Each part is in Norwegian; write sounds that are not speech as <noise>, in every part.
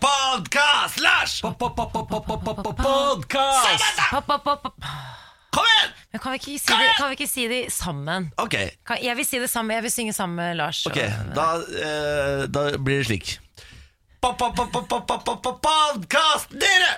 Podkast! Lars! Podkast! Kom igjen! Men kan vi ikke si det, kan vi ikke si det sammen? Ok, Kan, jeg vil si det sammen, jeg vil synge sammen med Lars. ok, og- da, eh, da blir det slik. Podkast, dere!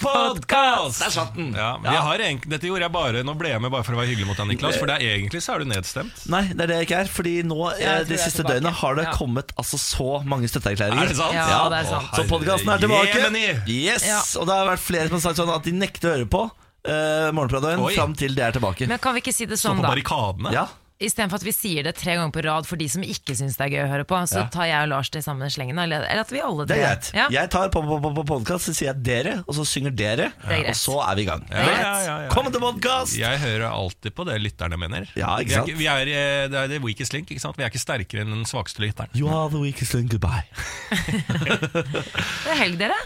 Podkast! Der satt den. Ja, men jeg har egentlig, dette gjorde jeg bare Nå ble jeg med bare for å være hyggelig mot deg, Niklas. For det er egentlig så er du nedstemt. Nei, det er det jeg ikke er. Fordi nå eh, de er siste døgnene døgnet har det Ja. kommet altså så mange støtteerklæringer. Er det sant? Ja, det er sant. Så podkasten er tilbake. Yes, Ja. Og det har vært flere som har sagt sånn at de nekter å høre på uh, Morgenpraten fram til det er tilbake. Men kan vi ikke si det sånn Stå sånn, på barrikadene. Ja, Istedenfor at vi sier det tre ganger på rad for de som ikke syns det er gøy å høre på, så Ja. tar jeg og Lars det i samme slengen. Eller, eller at vi alle det er greit. Ja. Jeg tar på, på, på, på podkast, så sier jeg dere, og så synger dere. er greit. Og så er vi i gang. Ja, ja, ja, ja. Kom til podkast! Jeg hører alltid på det lytterne mener. Ja, ikke Vi er sant? Vi er, eh, det er the weakest link. ikke sant? Vi er ikke sterkere enn den svakeste lytteren. You are the weakest link, goodbye. <laughs> Det er helg, dere.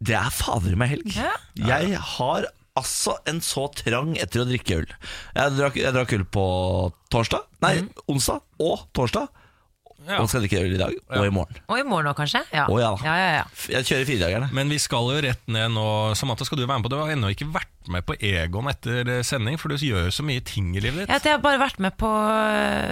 Det er fader meg helg. Ja. Jeg har altså en så trang etter å drikke øl. Jeg drakk, jeg drakk øl på torsdag, nei, Mm. onsdag og torsdag. Ja. Og skal drikke øl i dag og i morgen. Og i morgen òg, kanskje? Ja. Å, ja. ja, ja, ja. Jeg kjører firedagerne. Men vi skal jo rett ned nå Samantha, skal du være med på det? Du har ennå ikke vært med på Egon etter sending, for du gjør jo så mye ting i livet ditt. Jeg, jeg har bare vært med på,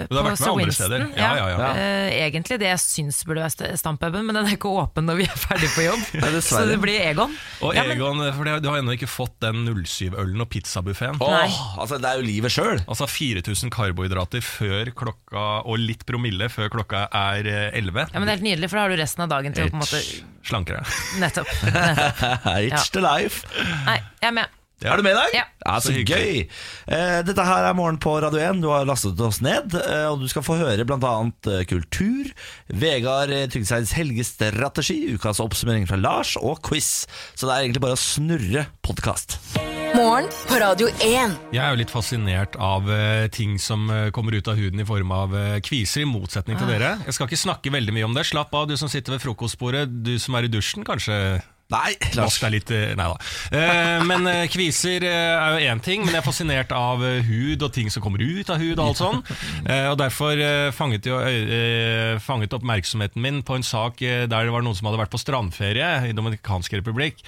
Du har på vært med Sir andre Winston. steder. Ja, ja, ja. Eh, egentlig det jeg syns burde være st- stampuben, men den er ikke åpen når vi er ferdig på jobb. <laughs> Ja, dessverre. så det blir Egon. Og Ja, men- Egon, for det- du har ennå ikke fått den 07-ølen og pizzabuffeen. Åh, Nei. altså Det er jo livet sjøl. Altså 4000 karbohydrater før klokka og litt promille før klokka er eh, 11. Ja, men Det er helt nydelig, for da har du resten av dagen til å på en måte Slankere. Nettopp. nettopp. <laughs> It's the life. Nei, jeg er med. Ja. Er du med i dag? Ja. så Så hyggelig. gøy. Eh, dette her er Morgen på Radio 1. Du har lastet oss ned, eh, og du skal få høre bl.a. Eh, kultur, Vegard Trygdeseids helgestrategi, ukas oppsummering fra Lars og quiz. Så det er egentlig bare å snurre podkast. Morgen på Radio 1. Jeg er jo litt fascinert av ting som kommer ut av huden i form av kviser, i motsetning til dere. Jeg skal ikke snakke veldig mye om det. Slapp av, du som sitter ved frokostbordet. Du som er i dusjen, kanskje Nei, Lars. Vask deg litt eh, Nei da. Eh, men eh, kviser eh, er jo én ting, men jeg er fascinert av eh, hud og ting som kommer ut av hud og alt sånn. Eh, og derfor eh, fanget, jo, eh, fanget oppmerksomheten min på en sak eh, der det var noen som hadde vært på strandferie i Dominikansk republikk,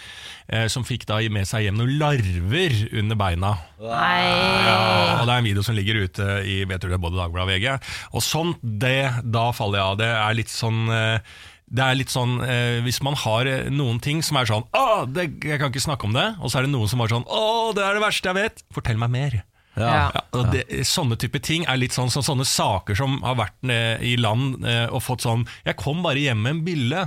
eh, som fikk da med seg hjem noen larver under beina. Nei. Ja, og det er en video som ligger ute i vet du, det er både Dagbladet og VG. Og sånt, det, da faller jeg av. Det er litt sånn eh, det er litt sånn, eh, Hvis man har eh, noen ting som er sånn Åh, det, jeg kan ikke snakke om det. Og så er det noen som var sånn Åh, det er det verste jeg vet. Fortell meg mer. Ja. Ja, og det, sånne type ting er litt sånn, sånn Sånne saker som har vært ned i land eh, og fått sånn Jeg kom bare hjem med en bille.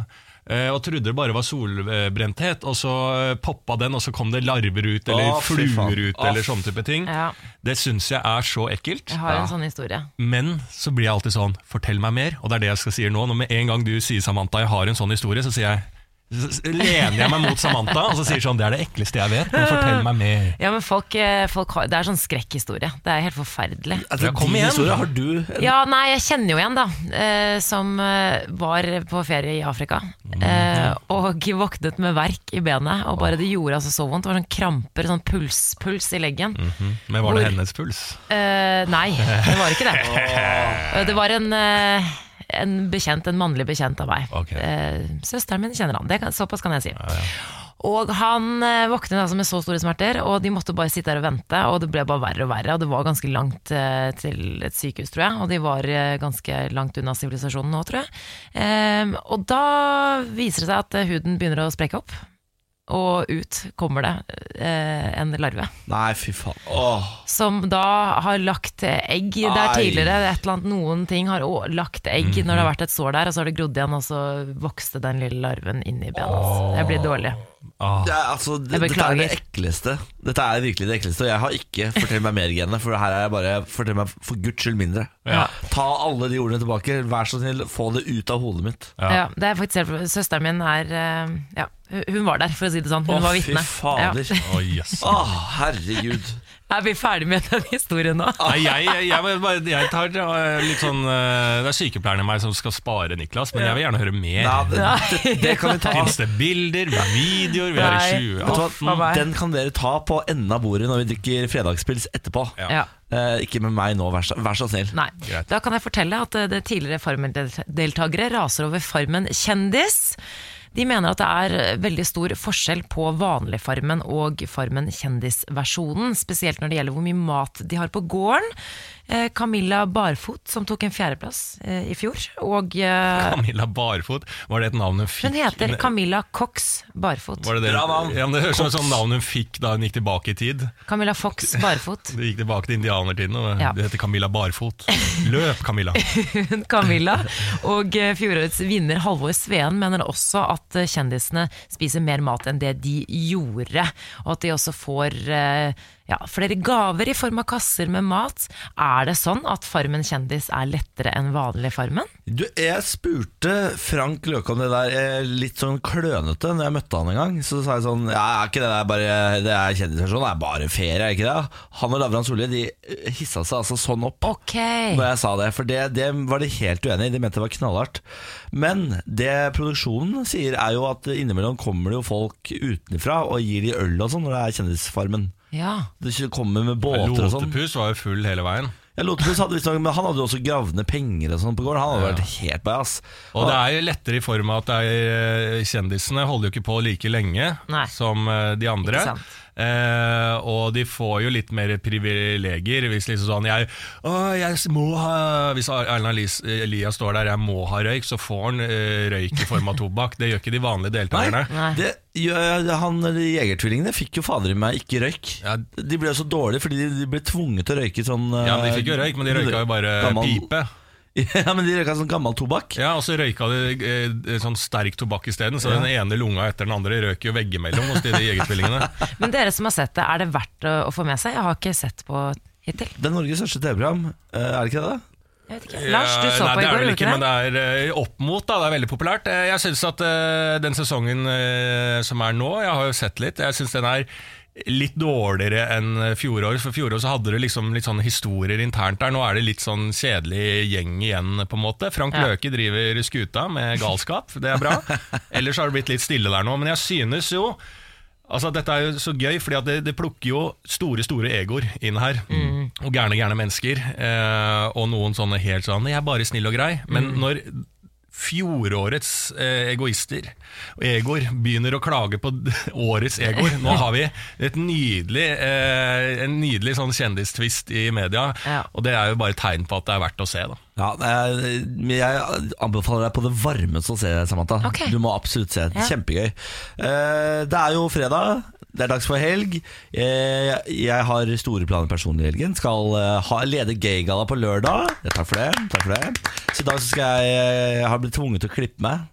Eh, Og trodde det bare var solbrenthet, og så eh, poppa den, og så kom det larver ut, eller Å, fluer ut, Å. eller sånne type ting. Ja, Det syns jeg er så ekkelt. jeg har en sånn historie. Men så blir jeg alltid sånn Fortell meg mer. Og det er det jeg skal si nå. Når med en gang du sier Samantha, jeg har en sånn historie, så sier jeg lener jeg meg mot Samantha og så sier sånn Det er det ekleste jeg vet, men fortell meg mer. Ja, men folk, eh, folk har, Det er sånn skrekkhistorie. Det er helt forferdelig. Altså, Ja, kom igjen. historie har du en, Ja, nei, jeg kjenner jo en da eh, Som eh, var på ferie i Afrika eh, Og <laughs> våknet med verk i benet Og bare det gjorde altså så vondt Det var sånn kramper, sånn puls, puls i leggen Men var det Hvor- hennes puls? eh, Nei, det var ikke det <laughs> Det var en, en bekjent, en mannlig bekjent av meg Okay. eh, Søsteren min kjenner han, det kan, såpass kan jeg si Og han eh, våknet altså med så store smerter, og de måtte bare sitte der og vente. Og det ble bare verre og verre, og det var ganske langt eh, til et sykehus, tror jeg. Og de var eh, ganske langt unna sivilisasjonen nå, tror jeg. Ehm, og da viser det seg at eh, huden begynner å sprekke opp. Og ut kommer det eh, en larve. Nei, fy faen. Åh. Som da har lagt egg der Ai. tidligere. Annet, noen ting har å- lagt egg når det har vært et sår der, og så har det grodd igjen, og så vokste den lille larven inn i benet. Jeg blir dårlig. Ah, Det er, altså, det, Jeg dette er det ekleste. Dette er virkelig det ekleste. Og jeg har ikke 'fortell meg mer igjen for her er jeg bare 'fortell meg for guds skyld mindre'. Ja. Ta alle de ordene tilbake. Vær så snill, få det ut av hodet mitt. Ja. Ja. det er faktisk Søsteren min er eh, Ja, hun var der, for å si det sånn. Hun oh, var fy fader. Ja. fader. Å, yes. oh, herregud. Er vi ferdig med den historien nå? Nei, jeg, jeg, jeg, jeg tar eh, litt sånn eh, Det er sykepleieren i meg som skal spare Niklas, men jeg vil gjerne høre mer. Nei, det, det, det kan vi ta. Fins det bilder, videoer? Vi er i Nei. Vet du 2018. hva? Den kan dere ta på enden av bordet når vi drikker fredagspils etterpå. Ja. Ja. Eh, ikke med meg nå, vær så, vær så snill. Nei. Greit. Da kan jeg fortelle at eh, det tidligere Farmen-deltakere raser over Farmen kjendis. De mener at det er eh, veldig stor forskjell på vanlig Farmen og Farmen kjendisversjonen, spesielt når det gjelder hvor mye mat de har på gården. Eh, Camilla Barfot, som tok en fjerdeplass eh, i fjor, og eh, Camilla Barfot, var det et navn hun fikk? hun heter Camilla Cox Barfot. Var det det? Bra navn. Ja, men det høres ut som et navn hun fikk da hun gikk tilbake i tid. Camilla Fox <laughs> Barfot. Du gikk tilbake til indianertiden, og Ja. du heter Camilla Barfot. <laughs> Løp, Camilla! Camilla og eh, fjorårets vinner Halvor Sveen mener også at eh, kjendisene spiser mer mat enn det de gjorde, og at de også får eh, ja, flere gaver i form av kasser med mat. Er det sånn at Farmen kjendis er lettere enn vanlig Farmen? Du, jeg spurte Frank Løke om det der eh, litt sånn klønete når jeg møtte han en gang. Så sa jeg sånn Ja, er ikke det der bare Det er kjendisversjon, det er bare ferie, er ikke det? Han og Lavran Solli de eh, hissa seg altså sånn opp. Ok. Når jeg sa det, for det, det var de helt uenig i. De mente det var knallhardt. Men det produksjonen sier, er jo at innimellom kommer det jo folk utenfra og gir de øl og sånn når det er Kjendisfarmen. Ja. Det kommer med båter og sånn. Lotepus var jo full hele veien. Ja, Lotepus hadde visst men han hadde jo også gravd ned penger og sånn på gården. Han hadde vært helt bajas. Og det er jo lettere i form av at er, eh, kjendisene holder jo ikke på like lenge Nei. som eh, de andre. Ikke sant. Eh, og de får jo litt mer privilegier hvis liksom sånn jeg, å, jeg må ha Hvis Erlend Elias, står der 'jeg må ha røyk', så får han eh, røyk i form av tobakk. Det gjør ikke de vanlige deltakerne. Nei. det gjør, han, de Jegertvillingene fikk jo fader i meg ikke røyk. Ja. De ble så dårlige fordi de, de ble tvunget til å røyke sånn Ja, men De fikk jo røyk, men de røyka jo bare gammel- pipe. Ja, men de røyka sånn gammel tobakk. Ja, Og så røyka de eh, sånn sterk tobakk isteden, så den ene lunga etter den andre røk jo veggimellom hos de de jegertvillingene. <laughs> Men dere som har sett det, er det verdt å, å få med seg? Jeg har ikke sett på hittil. Det er Norges største TV-program, eh, er det ikke det? da? Jeg vet ikke. Lars, du så Ja, nei, på i det går, gjorde ikke, ikke men det? det er eh, opp mot, da. Det er veldig populært. Eh, Jeg syns at den sesongen som er nå, jeg har jo sett litt, jeg syns den er litt dårligere enn fjoråret. For fjoråret så hadde det liksom litt sånne historier internt der. Nå er det litt sånn kjedelig gjeng igjen, på en måte. Frank Ja. Løke driver skuta med galskap, det er bra. <laughs> Ellers har det blitt litt stille der nå. Men jeg synes jo Altså Dette er jo så gøy, fordi det, det plukker jo store store egoer inn her. Og gærne, gærne mennesker. Eh, og noen sånne helt sånn 'jeg er bare snill og grei'. Men når fjorårets eh, egoister og egoer begynner å klage på <laughs> årets egoer Nå har vi et nydelig, eh, en nydelig sånn kjendistvist i media, Ja. og det er jo bare tegn på at det er verdt å se. da Ja, Jeg anbefaler deg på det varmeste å se det, Samantha. Okay. Du må absolutt se det. Kjempegøy. Eh, Det er jo fredag. Det er dags for helg. Eh, Jeg har store planer personlig i helgen. Skal eh, ha lede gaygalla på lørdag. Takk for det. Takk for det. Så i dag så skal jeg Jeg har blitt tvunget til å klippe meg.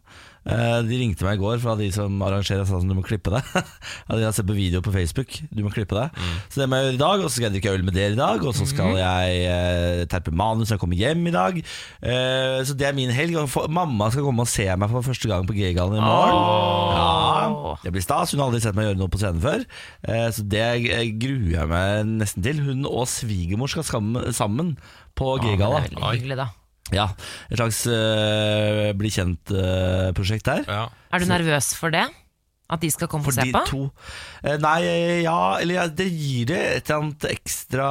Eh, De ringte meg i går fra de som arrangerer og sa sånn, du må klippe deg. <laughs> De har sett på video på Facebook. Du må klippe deg. Så det må jeg gjøre i dag. Og så skal jeg drikke øl med dere i dag. Og så skal jeg eh, terpe manus når jeg kommer hjem i dag. Eh, så det er min helg. Mamma skal komme og se meg for første gang på G-gallen i morgen. Ja, det blir stas. Hun har aldri sett meg gjøre noe på scenen før. Så det gruer jeg meg nesten til. Hun og svigermor skal sammen på G-galla. Ja, et slags eh, bli kjent-prosjekt der. Ja. Er du nervøs for det? At de skal komme For og se de på? to Eh, Nei, ja Eller ja, det gir det et eller annet ekstra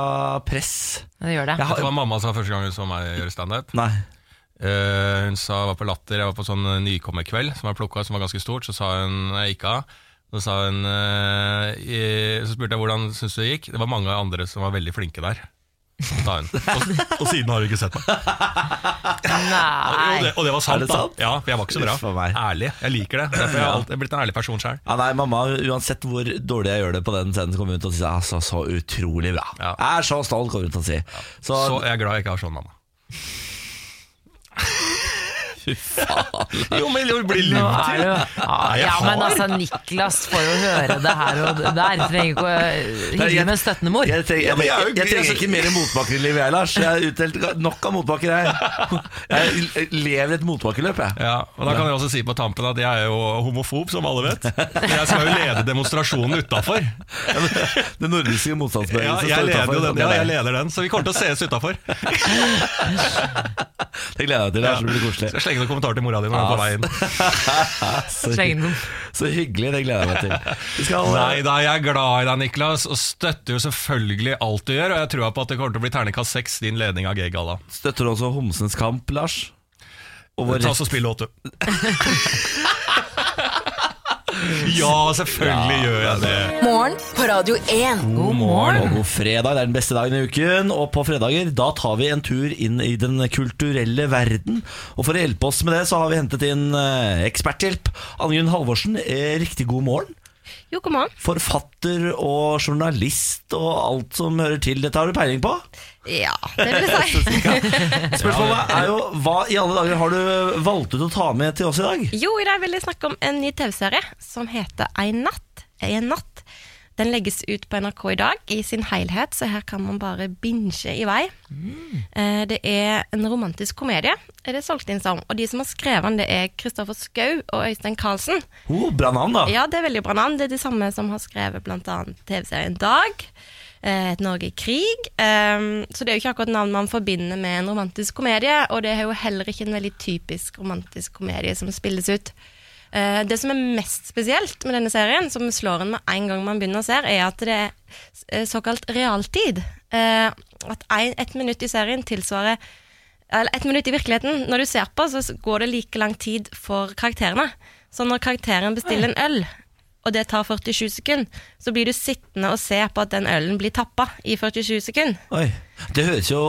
press. Det gjør det. Jeg har, hva mamma sa første gang hun så meg gjøre standup? Eh, hun sa jeg var på Latter, jeg var på sånn nykommerkveld som var plukka, som var ganske stort. Så sa hun jeg gikk av. Så, sa hun, uh, i- så spurte jeg hvordan syns du det gikk. Det var mange andre som var veldig flinke der. Sa hun. <laughs> Og, og siden har hun ikke sett meg. Og Nei. det, og det var sant, Er det da. Ja, for jeg var ikke så bra. Meg. Ærlig. Jeg liker det. Derfor har jeg alltid blitt en ærlig person sjøl. Ja, nei, mamma, uansett hvor dårlig jeg gjør det på den scenen, kommer hun til å si altså, så utrolig bra. Ja. Jeg er så stolt, kommer hun til å si. Så, Så jeg er glad jeg ikke har sånn mamma. Fy faen. Jo, men det blir Nå lurt er ja, jeg ja, men har. altså, Niklas får jo høre det her og der. Trenger ikke å hyggelig med en støttende mor. Jeg trenger, Ja, men jeg, jeg er jeg, jo- jeg trenger ikke mer motbakker i livet, jeg, Lars. Jeg har utdelt nok av motbakker, jeg. Jeg lever et motbakkeløp, jeg. Ja, og da kan jeg også si på tampen at jeg er jo homofob, som alle vet. Jeg skal jo lede demonstrasjonen utafor. <laughs> Den nordiske Ja, motstandsbevegelsen jeg står leder utenfor. den, ja, jeg leder den, så vi kommer til å sees utafor. <laughs> Det gleder jeg meg til. Det er så blir koselig. Skal slenge slenge noen kommentarer til mora di når du er på veien. <laughs> Så, så hyggelig, det gleder jeg meg til. Skal, Nei da, jeg er glad i deg, Niklas, og støtter jo selvfølgelig alt du gjør. Og jeg tror på at det kommer til å bli terningkast seks, din ledning av G-galla. Støtter du også Homsens kamp, Lars? Og vår Ta oss og spill låt, du. <laughs> ja, selvfølgelig gjør jeg det. Morgen på Radio 1. God morgen. Og god fredag, det er den beste dagen i uken Og på fredager, da tar vi en tur inn i den kulturelle verden Og for å hjelpe oss med det, så har vi hentet inn eh, eksperthjelp Anne-Gunn Halvorsen, eh, riktig god morgen Jo, kom an. Forfatter og journalist og alt som hører til Dette har du peiling på Ja, det vil jeg si. <laughs> Spørsmålet er jo, hva i alle dager har du valgt ut å ta med til oss i dag? Jo, i dag vil jeg snakke om en ny TV-serie som heter Ei natt. Ei natt. Den legges ut på NRK i dag i sin helhet, så her kan man bare binge i vei. Eh, Det er en romantisk komedie, er det solgt inn som. Og de som har skrevet den, det er Kristoffer Schou og Øystein Carlsen. Oh, bra navn da Ja, det er veldig bra navn. Det er de samme som har skrevet annet TV-serien Dag. eh, Et Norge i krig. Um, så det er jo ikke akkurat navn man forbinder med en romantisk komedie, og det er jo heller ikke en veldig typisk romantisk komedie som spilles ut. Eh, det som er mest spesielt med denne serien, som slår en med en gang man begynner å se, er at det er eh, såkalt realtid. Eh, at ett minutt i serien tilsvarer eller ett minutt i virkeligheten. Når du ser på, så går det like lang tid for karakterene. Så når karakteren bestiller en øl, og det tar 47 sekunder, så blir du sittende og se på at den ølen blir tappa i 47 sekunder. Oi, det høres jo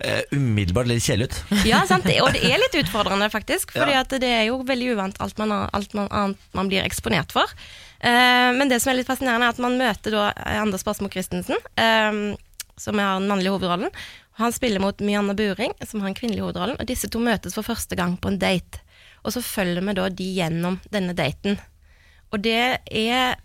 eh, umiddelbart litt kjedelig ut <laughs> Ja, sant? Og det er litt <laughs> utfordrende, faktisk. For Ja. det er jo veldig uvant alt man, alt man, annet man blir eksponert for. Eh, men det som er litt fascinerende, er at man møter da Anders Basmo Christensen, eh, som har den mannlige hovedrollen. Han spiller mot Myanna Buring, som har den kvinnelige hovedrollen. Og disse to møtes for første gang på en date. Og så følger vi da de gjennom denne daten. Og det er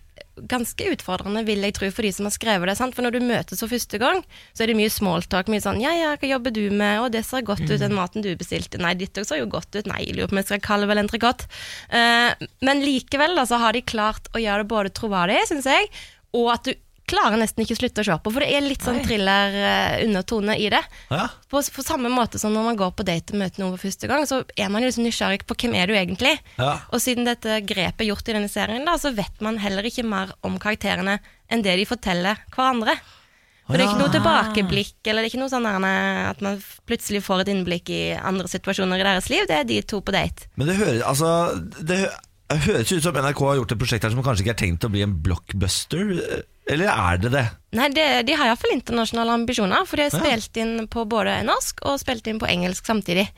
ganske utfordrende, vil jeg tro, for de som har skrevet det. Sant? For når du møtes for første gang, så er det mye smalltalk. Mye sånn 'ja, ja, hva jobber du med?' 'Å, det ser godt ut, den maten du bestilte.' 'Nei, ditt òg ser jo godt ut.' 'Nei, jeg lurer på om jeg skal kalle vel entrecôte.' Uh, men likevel da, så har de klart å gjøre det både troverdig, syns jeg, og at du klarer nesten ikke å slutte å se på, for det er litt sånn thriller-undertone i det. Ja, På, på samme måte som når man går på date og møter noen for første gang, så er man jo liksom nysgjerrig på hvem er du egentlig. ja Og siden dette grepet er gjort i denne serien, da, så vet man heller ikke mer om karakterene enn det de forteller hverandre. For det er ikke noe tilbakeblikk, eller det er ikke noe sånn at man plutselig får et innblikk i andre situasjoner i deres liv. Det er de to på date. Men det høres, altså, det høres ut som NRK har gjort et prosjekt her som kanskje ikke er tenkt å bli en blockbuster. Eller er det det? Nei, det, de har iallfall internasjonale ambisjoner, for de har spilt inn på både norsk og spilt inn på engelsk samtidig.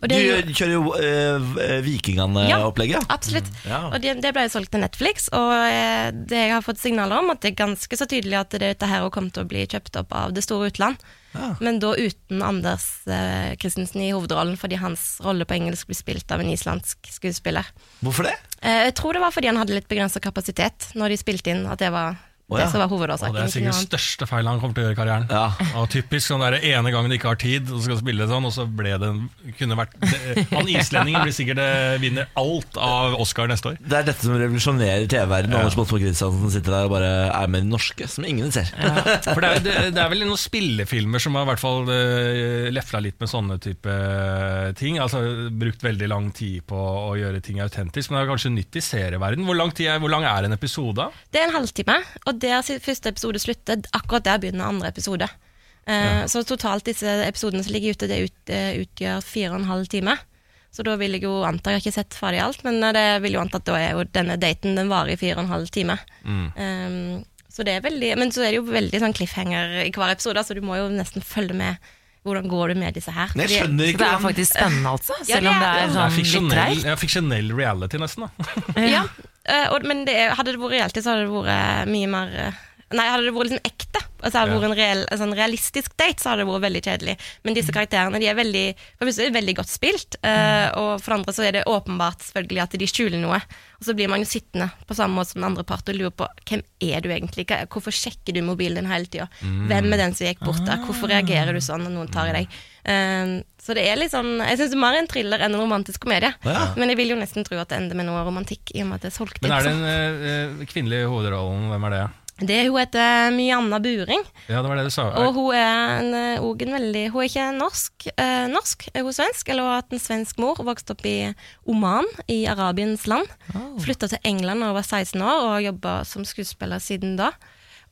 Du det er kjører jo uh, Vikingene-opplegget. Ja, Absolutt. Ja. Og det, det ble jo solgt til Netflix, og eh, det jeg har fått signaler om, at det er ganske så tydelig at det, dette her kommer til å bli kjøpt opp av det store utland. Ja. Men da uten Anders eh, Christensen i hovedrollen, fordi hans rolle på engelsk blir spilt av en islandsk skuespiller. Hvorfor det? Eh, jeg tror det var fordi han hadde litt begrensa kapasitet når de spilte inn, at det var Å, det som var Og det er sikkert den største feil han kommer til å gjøre i karrieren. Ja. Og typisk sånn der ene gangen de ikke har tid og skal spille sånn, og så ble det kunne vært det, Han islendingen blir sikkert eh, vinner alt av Oscar neste år. Det er dette som revolusjonerer TV-verdenen. Ja. Anders Båtsmo Christiansen sitter der og bare er med i norske, som ingen ser. For det er, det, det er vel noen spillefilmer som har i hvert fall uh, lefla litt med sånne type ting. Altså Brukt veldig lang tid på å gjøre ting autentisk, men det er kanskje nytt i serieverden. Hvor lang, tid er, hvor lang er en episode? Det er en halvtime, og der første episode slutter, akkurat der begynner andre episode. Eh, Så totalt disse episodene som ligger ute, det ut, eh, utgjør fire og en halv time. Så da vil jeg jo anta, jeg har ikke sett ferdig alt, men eh, det vil jo anta at da er jo denne daten den varer i fire og en halv time. Eh, så det er veldig, men så er det jo veldig sånn cliffhanger i hver episode, så du må jo nesten følge med. Hvordan går det med disse her? Men jeg skjønner ikke det er faktisk spennende, altså? Ja, Selv om det er- Det sånn litt fiksjonell, treigt? ja, fiksjonell reality, nesten. da Ja, eh, og, men det, hadde det vært reality, så hadde det vært mye mer eh, Nei, hadde det vært liksom ekte, altså hadde det vært en, reell, en sånn realistisk date, så hadde det vært veldig kjedelig. Men disse karakterene de er veldig For det er veldig godt spilt, uh, og for andre så er det åpenbart selvfølgelig at de skjuler noe. Og så blir man jo sittende på samme måte som den andre part og lurer på hvem er du egentlig? Hvorfor sjekker du mobilen din hele tida? Hvem er den som gikk bort der? Hvorfor reagerer du sånn når noen tar i deg? Uh, så det er litt sånn Jeg syns det er mer en thriller enn en romantisk komedie. Ja. Men jeg vil jo nesten tro at det ender med noe romantikk, i og med at det er solgt Men er det den uh, kvinnelige hovedrollen? Hvem er det? Det, hun heter Myanna Buring, Ja, det var det du sa. og hun er en, eh, en veldig Hun er ikke norsk, eh, norsk, er hun svensk, eller hun har hatt en svensk mor, vokste opp i Oman, i Arabiens land. Flytta til England da hun var 16 år, og har jobba som skuespiller siden da.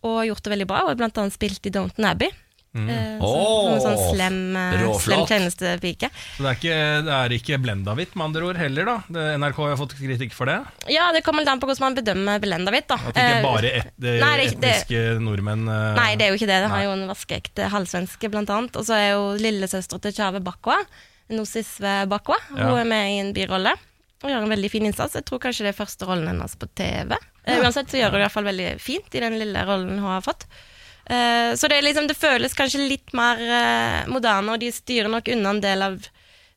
Og gjort det veldig bra, og har annet spilt i Downton Abbey. Eh, som, som en sånn slem, eh, slem tjenestepike. Så det er ikke, det er ikke Blendahvitt, med andre ord, heller, da. Det, NRK har fått kritikk for det. Ja, det kommer litt an på hvordan man bedømmer Blendahvitt, da. At ikke Eh, bare et, det, nei, det etniske det- nordmenn eh, Nei, det er jo ikke det. Det har jo en vaskeekte halvsvenske, blant annet. Og så er jo lillesøstera til Tjave Bakwa, Nosisve Bakwa. Hun Ja. er med i en birolle og gjør en veldig fin innsats. Jeg tror kanskje det er første rollen hennes på TV. Ja. uansett så gjør hun det i hvert fall veldig fint i den lille rollen hun har fått. Eh, så det, er liksom, det føles kanskje litt mer eh, moderne, og de styrer nok unna en del av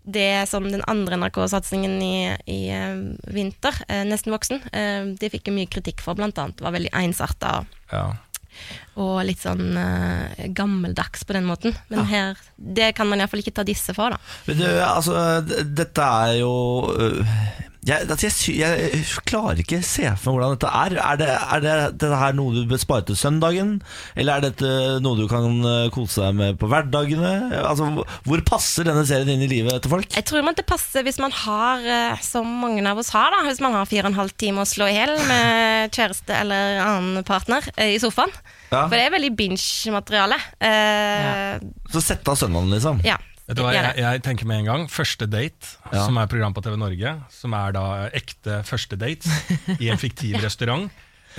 det som den andre NRK-satsingen i, i eh, vinter, Nesten voksen, de fikk jo mye kritikk for, blant annet. Var veldig ensarta Ja. og litt sånn gammeldags på den måten. Men her, det kan man iallfall ikke ta disse for, da. Men du, altså, dette er jo jeg, altså, jeg, jeg klarer ikke se for meg hvordan dette er. Er det, er det dette her noe du bør spare til søndagen? Eller er dette noe du kan øh, kose deg med på hverdagene? Altså, hvor- passer denne serien inn i livet til folk? Jeg tror man det passer hvis man har, eh, som mange av oss har, da, hvis man har fire og en halv time å slå i hjel med kjæreste eller annen partner eh, i sofaen. Ja. For det er veldig binge-materiale. Eh, Så sett av søndagen, liksom. ja. Vet du hva, jeg, jeg tenker med en gang Første date, Ja. som er et program på TV Norge, som er da ekte første date i en fiktiv restaurant.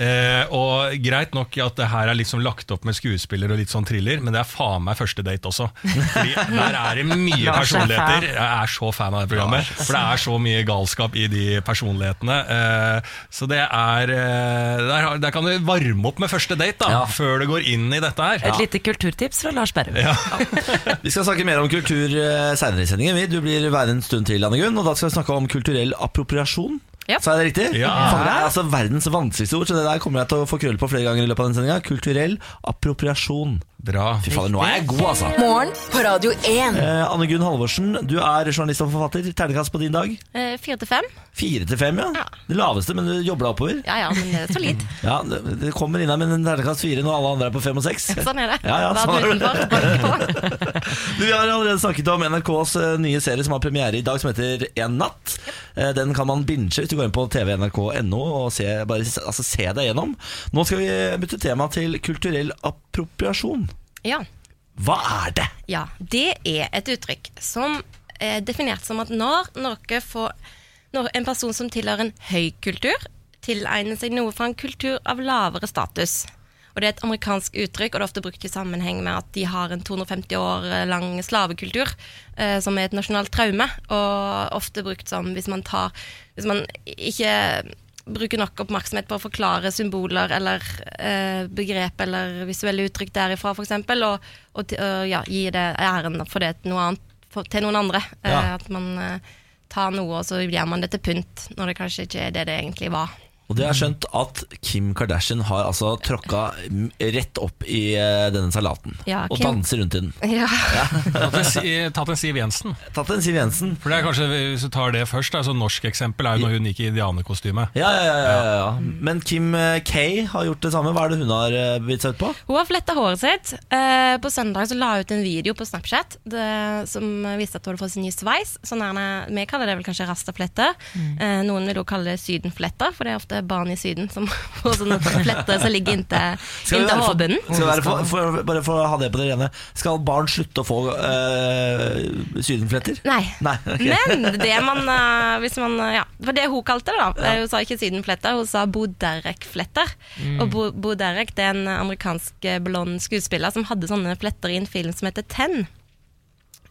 Eh, og Greit nok at det her er liksom lagt opp med skuespiller og litt sånn thriller, men det er faen meg første date også. Fordi Der er det mye er personligheter. Jeg er så fan av det programmet. For det er så mye galskap i de personlighetene. Eh, så det er eh, der, der kan du varme opp med første date, da, Ja. før du går inn i dette her. Et lite kulturtips fra Lars Berrum. <laughs> Vi skal snakke mer om kultur seinere i sendingen. Du blir værende en stund til, Anne Gunn, og da skal vi snakke om kulturell appropriasjon. Ja. Sa jeg det riktig? Ja. Faen, det er altså verdens vanskeligste ord, så det der kommer jeg til å få krøll på flere ganger i løpet av den sendinga. Kulturell appropriasjon. Bra. Fy fader, nå er jeg god, altså. Morgen på Radio 1. Eh, Anne Gunn Halvorsen, du er journalist og forfatter. Ternekast på din dag? Eh, Fire til fem. Fire til fem, ja. Ja. Det laveste, men du jobber deg oppover. Ja ja, men det er solid. <laughs> Ja, Det, det kommer inn her med en ternekast fire når alle andre er på fem og seks. Sånn er det. Ja, ja, sånn er det. <laughs> Du, Vi har allerede snakket om NRKs eh, nye serie som har premiere i dag, som heter En natt. Eh, Den kan man binge hvis du går inn på tvnrk.no og se, bare, altså, se deg gjennom. Nå skal vi bytte tema til kulturell appropriasjon. Ja. Hva er det? Ja, det er et uttrykk som er definert som at når får når en person som tilhører en høy kultur, tilegner seg noe fra en kultur av lavere status. Og Det er et amerikansk uttrykk, og det er ofte brukt i sammenheng med at de har en 250 år lang slavekultur, eh, som er et nasjonalt traume. Og ofte brukt som hvis man tar Hvis man ikke bruker nok oppmerksomhet på å forklare symboler eller eh, begrep eller visuelle uttrykk derifra, f.eks., og, og, ja, gi det æren for det til, noe annet, for, til noen andre. Eh, at man eh, tar noe, og så gjør man det til pynt, når det kanskje ikke er det det egentlig var. Og det er skjønt at Kim Kardashian har altså tråkka rett opp i eh, denne salaten. Ja, og danser rundt i den. Ja. En, tatt en Siv Jensen. Tatt en Siv Jensen. For det er kanskje, Hvis du tar det først, altså norsk eksempel er jo når hun gikk i indianerkostyme. Ja, ja, ja, ja, ja. Men Kim eh, K har gjort det samme. Hva er det hun har blitt bitt seg ut på? Hun har fletta håret sitt. Eh, på søndag så la hun ut en video på Snapchat det, som viste at hun hadde fått sin nye sveis. Sånn her, vi kaller det vel kanskje rastafletter. Mm. noen vil også kalle det sydenfletter, for det er ofte barn i Syden som <laughs> får sånne fletter som ligger inntil, inntil hårbunnen. Bare for å ha det på det rene Skal barn slutte å få eh, sydenfletter? Nei. Nei, okay. Men det man, eh, hvis man eh, Ja, for det hun kalte det, da. Eh, Hun sa ikke sydenfletter, hun sa Boderek-fletter. Og Bo, Boderek det er en amerikansk eh, blond skuespiller som hadde sånne fletter i en film som heter Ten.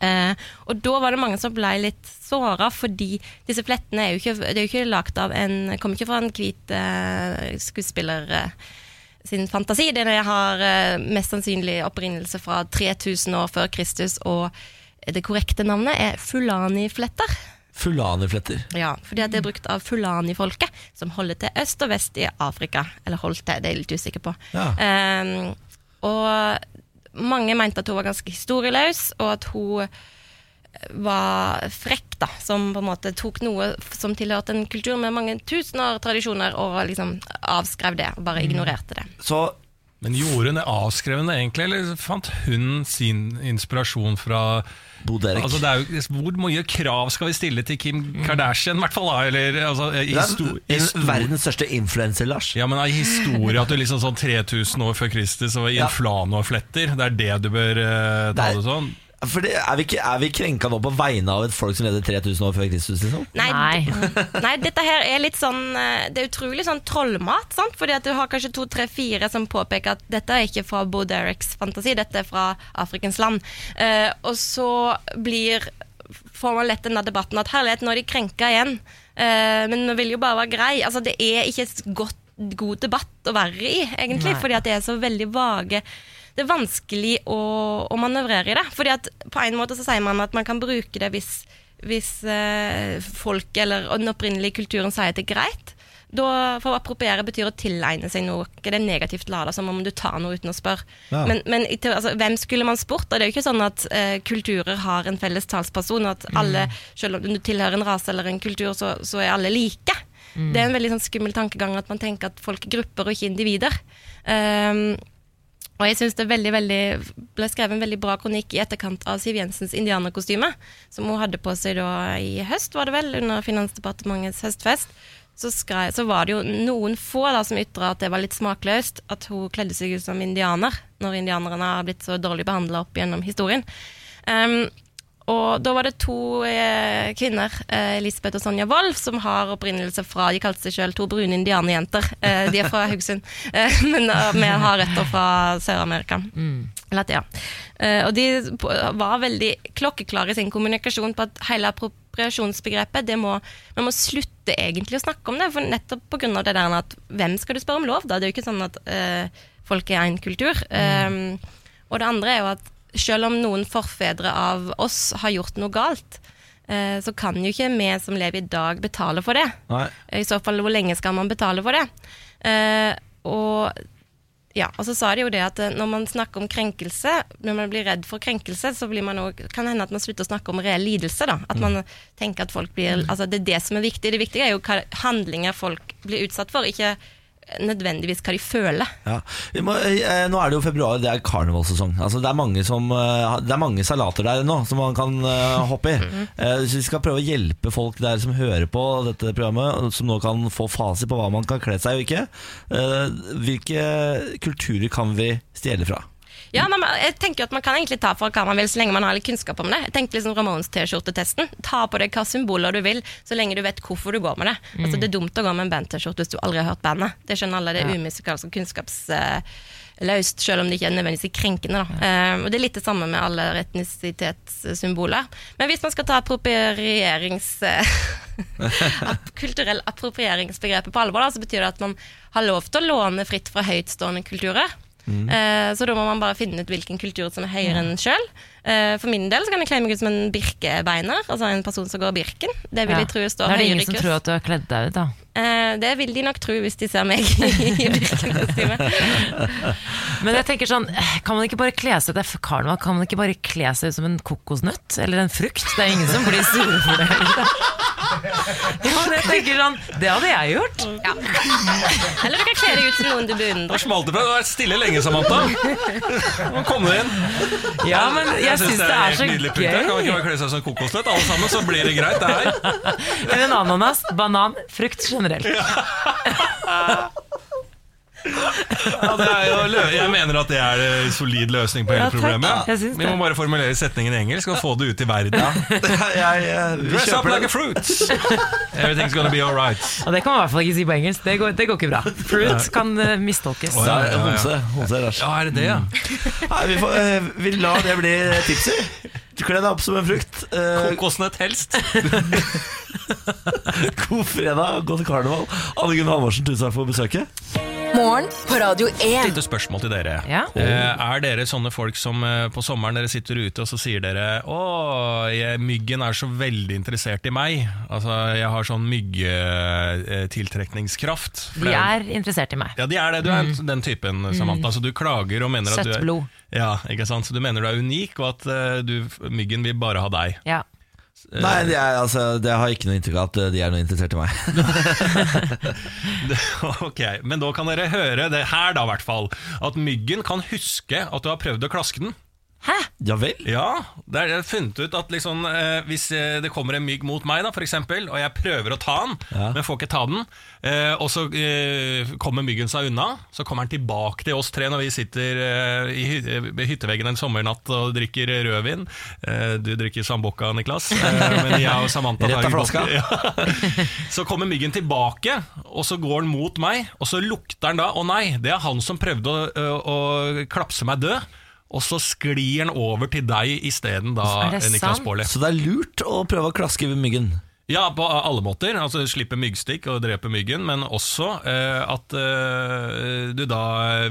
Eh, og da var det mange som ble litt såra, fordi disse flettene er jo ikke, det er jo ikke lagt av en Kommer ikke fra en hvit eh, skuespiller eh, sin fantasi. Det har mest sannsynlig opprinnelse fra 3000 år før Kristus, og det korrekte navnet er Fulani-fletter. Fulanifletter. Ja, fordi at det er brukt av Fulani-folket, som holder til øst og vest i Afrika. Eller holdt til, det er jeg litt usikker på. Ja. Og mange mente at hun var ganske historieløs, og at hun var frekk, da. Som på en måte tok noe som tilhørte en kultur med mange tusen år tradisjoner, og liksom avskrev det, og bare ignorerte det. Så Men gjorde hun det avskrevne egentlig, eller fant hun sin inspirasjon fra Bo Derek. Altså det jo, Hvor mye krav skal vi stille til Kim Kardashian, i hvert fall? Eller, altså, i Det histo er histo en verdens største influenser, Lars. ja, men i historie at du liksom sånn 3000 år før Kristus og Ja. det er det du bør uh, ta Det det sånn? For det, er, vi ikke, er vi krenka nå på vegne av et folk som levde 3000 år før Kristus? Liksom? Nei, Nei. <laughs> nei, dette her er litt sånn eh, Det er utrolig sånn trollmat. sant? Fordi at du har kanskje to, tre, fire som påpeker at dette er ikke fra Bo Dereks fantasi, dette er fra Afrikens land. Eh, og så blir får man lett denne debatten at herlighet, nå er de krenka igjen. Eh, men vi vil jo bare være grei. Altså, det er ikke et godt, god debatt å være i, egentlig, Nei. fordi at det er så veldig vage det er vanskelig å, å manøvrere i det. Fordi at på en måte så sier man at man kan bruke det hvis, hvis eh, folk eller den opprinnelige kulturen sier at det er greit. Da, for å appropriere betyr å tilegne seg noe. Det er negativt lada, som om du tar noe uten å spørre. Ja. Men, men altså, hvem skulle man spurt? Og det er jo ikke sånn at eh, kulturer har en felles talsperson. og At alle, selv om du tilhører en rase eller en kultur, så, så er alle like. Det er en veldig sånn skummel tankegang at man tenker at folk er grupper og ikke individer. Um, og jeg synes det veldig, veldig, ble skrevet en veldig bra kronikk i etterkant av Siv Jensens indianerkostyme, som hun hadde på seg da i høst, var det vel, under Finansdepartementets høstfest. Så, skrev, så var det jo noen få da som ytra at det var litt smakløst at hun kledde seg ut som indianer, når indianerne har blitt så dårlig behandla opp gjennom historien. Um, og da var det to eh, kvinner, eh, Elisabeth og Sonja Wolff, som har opprinnelse fra De kalte seg selv to brune indianerjenter. Eh, de er fra Haugesund, <laughs> eh, men eh, vi har røtter fra Sør-Amerika. Latia. Eh, og de var veldig klokkeklare i sin kommunikasjon på at hele appropriasjonsbegrepet det må, Man må slutte egentlig å snakke om det, for nettopp pga. det der at hvem skal du spørre om lov, da? Det er jo ikke sånn at eh, folk er én kultur. Um, og det andre er jo at selv om noen forfedre av oss har gjort noe galt, eh, så kan jo ikke vi som lever i dag betale for det. Nei. I så fall, hvor lenge skal man betale for det? Eh, og ja, og så sa de jo det at eh, når man snakker om krenkelse, når man blir redd for krenkelse, så blir man også, kan det hende at man slutter å snakke om reell lidelse. da. At man tenker at folk blir, altså Det er det som er viktig. Det viktige er jo hva handlinger folk blir utsatt for, ikke nødvendigvis hva de føler. Ja. Vi må, eh, nå er det jo februar, det er karnevalsesong. Altså, det, er mange som, eh, det er mange salater der nå som man kan eh, hoppe i. Eh, så vi skal prøve å hjelpe folk der som hører på dette programmet, som nå kan få fasit på hva man kan kle seg og ikke. Eh, hvilke kulturer kan vi stjele fra? Ja, men jeg tenker at Man kan egentlig ta for hva man vil, så lenge man har litt kunnskap om det. Tenkte liksom Ramones-T-skjortetesten. Ta på deg hva symboler du vil, så lenge du vet hvorfor du går med det. Altså Det er dumt å gå med en band-T-skjorte hvis du aldri har hørt bandet. Det skjønner alle. Det er umusikalsk og kunnskapsløst, selv om det ikke er nødvendigvis krenkende. Da. Eh, og Det er litt det samme med alle etnisitetssymboler. Men hvis man skal ta approprierings... <laughs> ap- kulturell approprieringsbegrepet på alvor, da, så betyr det at man har lov til å låne fritt fra høytstående kulturer. Eh, så da må man bare finne ut hvilken kultur som er høyere enn sjøl. Eh, for min del så kan jeg kle meg ut som en birkebeiner, altså en person som går birken. Det vil Ja. jeg tro Da står er det høyere ingen som kurs. tror at du har kledd deg ut, da. Eh, det vil de nok tro hvis de ser meg <laughs> i birkenkostyme. Men jeg tenker sånn, kan man ikke bare kle seg det karneval, kan man ikke bare kle seg ut som en kokosnøtt? Eller en frukt? Det er ingen som blir sure for det. Ja, jeg tenker sånn, Det hadde jeg gjort. Ja. Eller du kan kle deg ut som noen du beundrer. smalt det fra. Du har vært stille lenge, Samantha. Nå kom du inn. Ja, men jeg synes syns det er så gøy. punkt. Kan man ikke bare kle seg som kokosnøtt, alle sammen, så blir det greit, det her. Eller en ananas, banan, frukt generelt. Ja, det er jo lø jeg mener at det er en solid løsning på hele Ja, problemet. Vi må bare formulere setningen i engelsk og få det ut i verden. <laughs> <laughs> jeg, eh, Dress up like a fruit. <laughs> Everything's gonna be alright. Og det kan man i hvert fall ikke si på engelsk. Det går, det går ikke bra. Fruit kan eh, mistolkes. Oh, Ja, ja, ja, ja. Ja, er det det, ja? Nei, vi, får, eh, vi lar det bli tipset. Kle deg opp som en frukt. Eh, Kokosnøtt helst. <laughs> god fredag, godt karneval. Anne Gunn Halvorsen, tusen takk for besøket. Morgen på Radio 1. Lite spørsmål til dere. Ja. Eh, er dere sånne folk som eh, på sommeren dere sitter ute og så sier dere Å, jeg, myggen er så veldig interessert i meg. Altså, jeg har sånn myggetiltrekningskraft. De er interessert i meg. Ja, de er det. Du er den typen, Samantha. Altså, du klager og mener at du Søtt er blod. Ja, ikke sant? Så du mener du er unik, og at eh, du, myggen vil bare ha deg. Ja. Nei, det, er, altså, det har ikke noe inntrykk av at de er noe interessert i meg. <laughs> Ok, Men da kan dere høre det her, da, i hvert fall. At myggen kan huske at du har prøvd å klaske den. Hæ? Ja vel? Ja, det er det jeg har funnet ut at liksom, eh, Hvis eh, det kommer en mygg mot meg, da, for eksempel, og jeg prøver å ta den, Ja. men får ikke ta den, eh, og så eh, kommer myggen seg unna, så kommer den tilbake til oss tre når vi sitter eh, i hy eh, ved hytteveggen en sommernatt og drikker rødvin. Eh, du drikker Sambuca, Niklas, eh, <laughs> men jeg og Samantha Rett av tar flaska. <laughs> Ja. Så kommer myggen tilbake, og så går den mot meg, og så lukter den da Å nei, det er han som prøvde å, å, å klapse meg død. Og så sklir den over til deg isteden, da, Er det Niklas sant? Baarli. Så det er lurt å prøve å klaske ved myggen. Ja, på alle måter. Altså Slippe myggstikk og drepe myggen, men også eh, at eh, du da,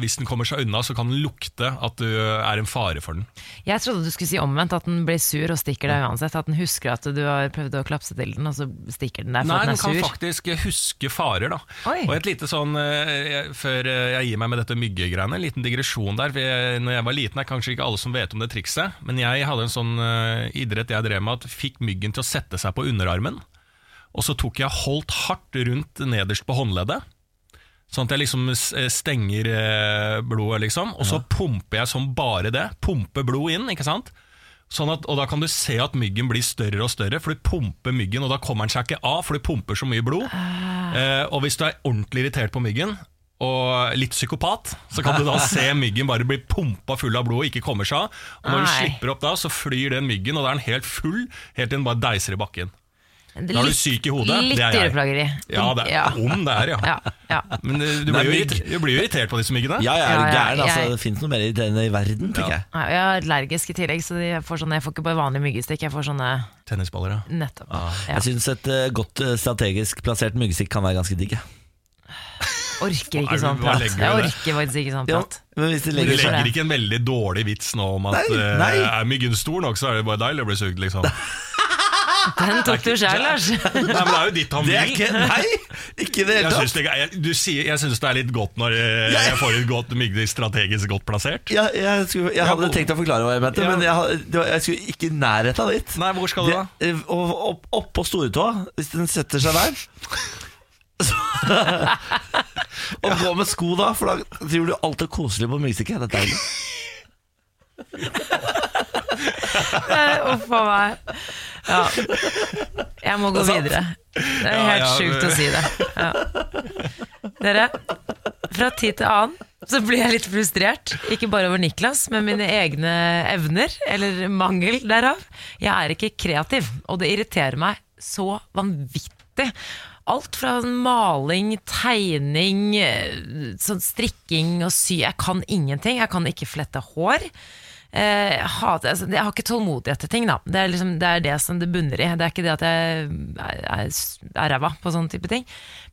hvis den kommer seg unna, så kan den lukte at du er en fare for den. Jeg trodde du skulle si omvendt, at den blir sur og stikker deg uansett. At den husker at du har prøvd å klapse til den, og så stikker den deg for Nei, at den er sur. Nei, den kan faktisk huske farer, da. Oi. Og et lite sånn, eh, før eh, jeg gir meg med dette myggegreiene, en liten digresjon der. For jeg, når jeg var liten, er kanskje ikke alle som vet om det trikset, men jeg hadde en sånn eh, idrett jeg drev med, at fikk myggen til å sette seg på underarmen. Og så tok jeg holdt hardt rundt nederst på håndleddet. Sånn at jeg liksom stenger eh, blodet, liksom. Og så pumper jeg som bare det. Pumper blod inn, ikke sant. Sånn at, og da kan du se at myggen blir større og større, for du pumper myggen, og da kommer den seg ikke av, for du pumper så mye blod. Eh, og hvis du er ordentlig irritert på myggen, og litt psykopat, så kan du da se <laughs> myggen bare bli pumpa full av blod og ikke kommer seg av. Og når du slipper opp da, så flyr den myggen, og da er den helt full, helt til den bare deiser i bakken. Det Da er du syk i hodet. Litt er dyreplageri. Ja, det er ja. om det er, ja. Ja, ja. Men eh, du blir, jo du blir jo irritert på disse myggene. Ja, jeg er Ja, ja, gæren. Altså, jeg- det fins noe mer irriterende i verden, tenker jeg. Jeg er allergisk i tillegg, så jeg får, sånne, jeg får ikke bare vanlige myggestikk. Jeg får sånne Tennisballer, ja. nettopp. Ja. Jeg syns et uh, godt eh, strategisk plassert myggestikk kan være ganske digg. jeg. Orker ikke sånn prat. Jeg orker faktisk ikke sånn Ja, prat. men hvis Du legger legger det? ikke en veldig dårlig vits nå om at Nei, nei. Uh, er myggen stor nok, så er det bare deilig å bli sugd, liksom. <laughs> Den tok du sjøl, Lars. Nei, men det er jo ditt han Det er vil. ikke Nei! Ikke i det Jeg hele syns det, jeg, du sier, jeg syns det er litt godt når eh, jeg får et godt mygde strategisk godt plassert. Ja, jeg, skulle, jeg hadde tenkt å forklare hva jeg mente, Ja. men jeg, det var- jeg skulle ikke i nærheten av dit. Nei, hvor skal du da? Det- eh, og- Opp, opp på storetåa, hvis den setter seg der. Så, <laughs> <laughs> og gå med sko da, for da driver du alltid koselig på myggstikket. Det er deilig. Uff a meg. Ja. Jeg må gå er videre. Det er helt ja, sjukt å si det. Ja. Dere, fra tid til annen så blir jeg litt frustrert. Ikke bare over Niklas, men mine egne evner, eller mangel derav. Jeg er ikke kreativ, og det irriterer meg så vanvittig. Alt fra maling, tegning, eh, sånn strikking og sy. Jeg kan ingenting. Jeg kan ikke flette hår. Eh, jeg, altså, jeg har ikke tålmodighet til ting, da. Det er, liksom, det er det som det bunner i. Det er ikke det at jeg er ræva på sånne type ting.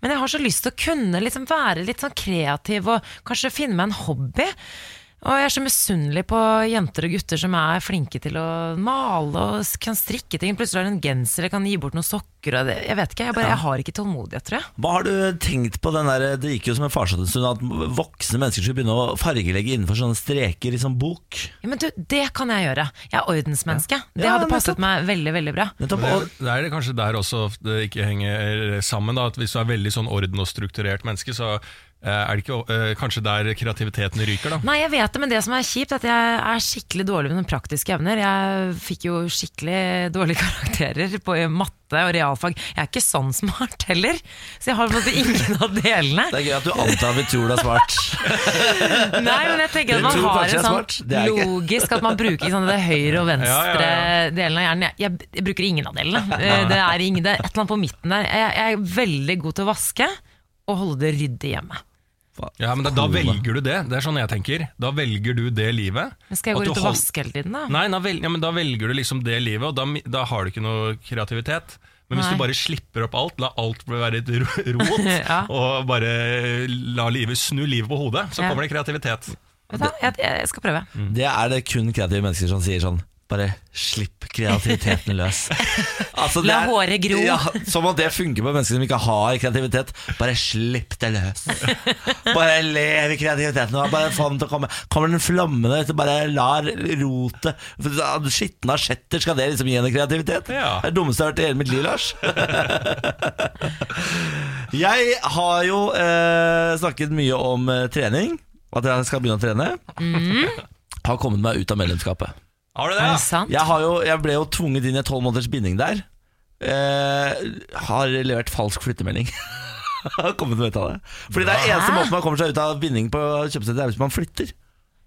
Men jeg har så lyst til å kunne liksom være litt sånn kreativ og kanskje finne meg en hobby. Og jeg er så misunnelig på jenter og gutter som er flinke til å male og kan strikke ting. Plutselig har de en genser eller kan gi bort noen sokker. Og det, jeg vet ikke, jeg, bare, jeg har ikke tålmodighet, tror jeg. Hva har du tenkt på den der Det gikk jo som en farsott en stund at voksne mennesker skulle begynne å fargelegge innenfor sånne streker i sånn bok. Ja, men du, det kan jeg gjøre. Jeg er ordensmenneske. Det Ja, hadde nettopp. passet meg veldig, veldig bra. Nettopp, Det, og, det er kanskje der også det ikke henger sammen. Da, at Hvis du er veldig sånn orden og strukturert menneske, så er det ikke eh, kanskje der kreativiteten ryker. da Nei, jeg vet det, men det som er kjipt, er at jeg er skikkelig dårlig med noen praktiske evner. Jeg fikk jo skikkelig dårlige <laughs> karakterer på matte og realfag. Jeg er ikke sånn smart heller, så jeg har på en måte ingen av delene. det er gøy at du antar vi tror du er smart. <laughs> Nei, men jeg tenker at man har en sånn logisk At man bruker sånn det høyre og venstre Ja, ja, ja. delen av hjernen. Jeg, jeg, jeg bruker ingen av delene. <laughs> Eh, Det er, ingen, det er et eller annet på midten der. Jeg, jeg er veldig god til å vaske og holde det ryddig hjemme. Ja, men da, da velger du det. Det er sånn jeg tenker. Da velger du det livet. Men skal jeg gå ut rundt og hold- vaske hele tiden, da? Nei, da, vel, ja, men da velger du liksom det livet, og da, da har du ikke noe kreativitet. Men hvis Nei. du bare slipper opp alt, la alt være et <laughs> rot, <laughs> Ja. og bare la livet snu livet på hodet, så Ja. kommer det kreativitet. Vet du, jeg, jeg skal prøve. Mm. Det er det kun kreative mennesker som sier sånn Bare slipp kreativiteten løs. <laughs> Altså, det La er- håret gro. Ja, som at det funker på mennesker som ikke har kreativitet. Bare slipp det løs. <laughs> Bare lev i kreativiteten. Bare få den til å komme Kommer den flammende ut, bare lar rotet Skitne asjetter, skal det liksom gi henne kreativitet? Ja. Det er det dummeste jeg har hørt i hele mitt liv, Lars. <laughs> Jeg har jo eh, snakket mye om eh, trening, at jeg skal begynne å trene. Mm. Har kommet meg ut av medlemskapet. Har du Er det? det sant? Jeg, har jo, jeg ble jo tvunget inn i tolv måneders binding der. Eh, har levert falsk flyttemelding. <laughs> har kommet ut av det. Fordi det er eneste måten man kommer seg ut av binding på kjøpesenteret, er hvis man flytter.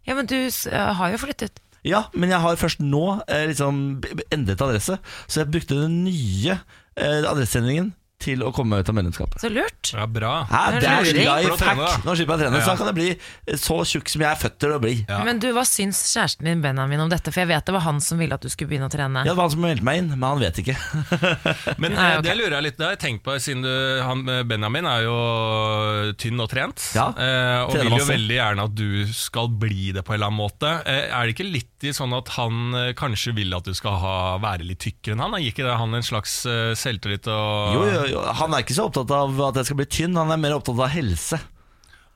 Ja, men du s- har jo flyttet. Ja, men jeg har først nå eh, liksom endret adresse, så jeg brukte den nye eh, adresseendringen til å komme ut av medlemskapet. Så lurt. Ja, bra. Hæ, Det er life hack. Nå slipper jeg å trene, Ja. så da kan jeg bli eh, så tjukk som jeg er født til å bli. Ja. Men du, hva syns kjæresten din Benjamin om dette? For jeg vet det var han som ville at du skulle begynne å trene. Ja, det var han som meldte meg inn, men han vet ikke. <laughs> Men Nei, okay. det lurer jeg litt Det har jeg tenkt på, siden du, han, eh, Benjamin er jo tynn og trent. Ja, eh, og vil jo masse. veldig gjerne at du skal bli det på en eller annen måte. Eh, er det ikke litt i sånn at han eh, kanskje vil at du skal ha, være litt tykkere enn han? Gir ikke det han en slags eh, selvtillit og Jo, jo, jo, Han er ikke så opptatt av at jeg skal bli tynn, han er mer opptatt av helse.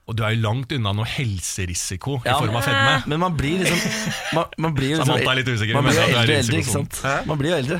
Og du er jo langt unna noe helserisiko Ja. i form av fedme. <laughs> Men man blir liksom Man, man blir liksom er litt usikker, Man blir jo ja, er eldre eldre, ikke sant? Man blir jo eldre.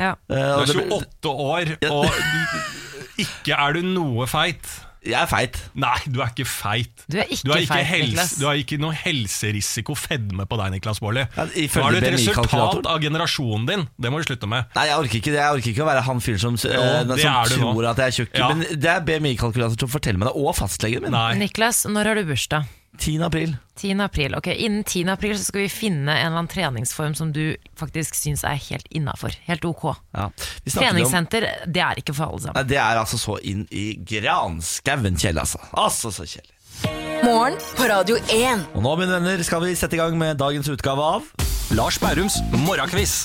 Ja. Eh, Du er 28 år, og ikke er du noe feit. Jeg er feit. Nei, du er ikke feit. Du er ikke du er ikke feit, helse- Niklas. Du har ikke noe helserisiko fedme på deg, Niklas Baarli. Ja, Nå er du et resultat av generasjonen din. Det må du slutte med. Nei, jeg orker ikke det. Jeg orker ikke å være han fyren som, jo, det som tror nå. at jeg er tjukk. Ja. Men det er BMI-kalkulator som forteller meg det, og fastlegen min. Nei. Niklas, når har du bursdag? 10. april. 10. april. Ok, Innen 10. april så skal vi finne en eller annen treningsform som du faktisk syns er helt innafor. Helt ok. Ja. Treningssenter, om det er ikke for alle sammen. Nei, Det er altså så inn i granskauen, Kjell, altså. Altså så kjedelig. Morgen på Radio 1. Og nå, mine venner, skal vi sette i gang med dagens utgave av Lars Bærums morgenkviss.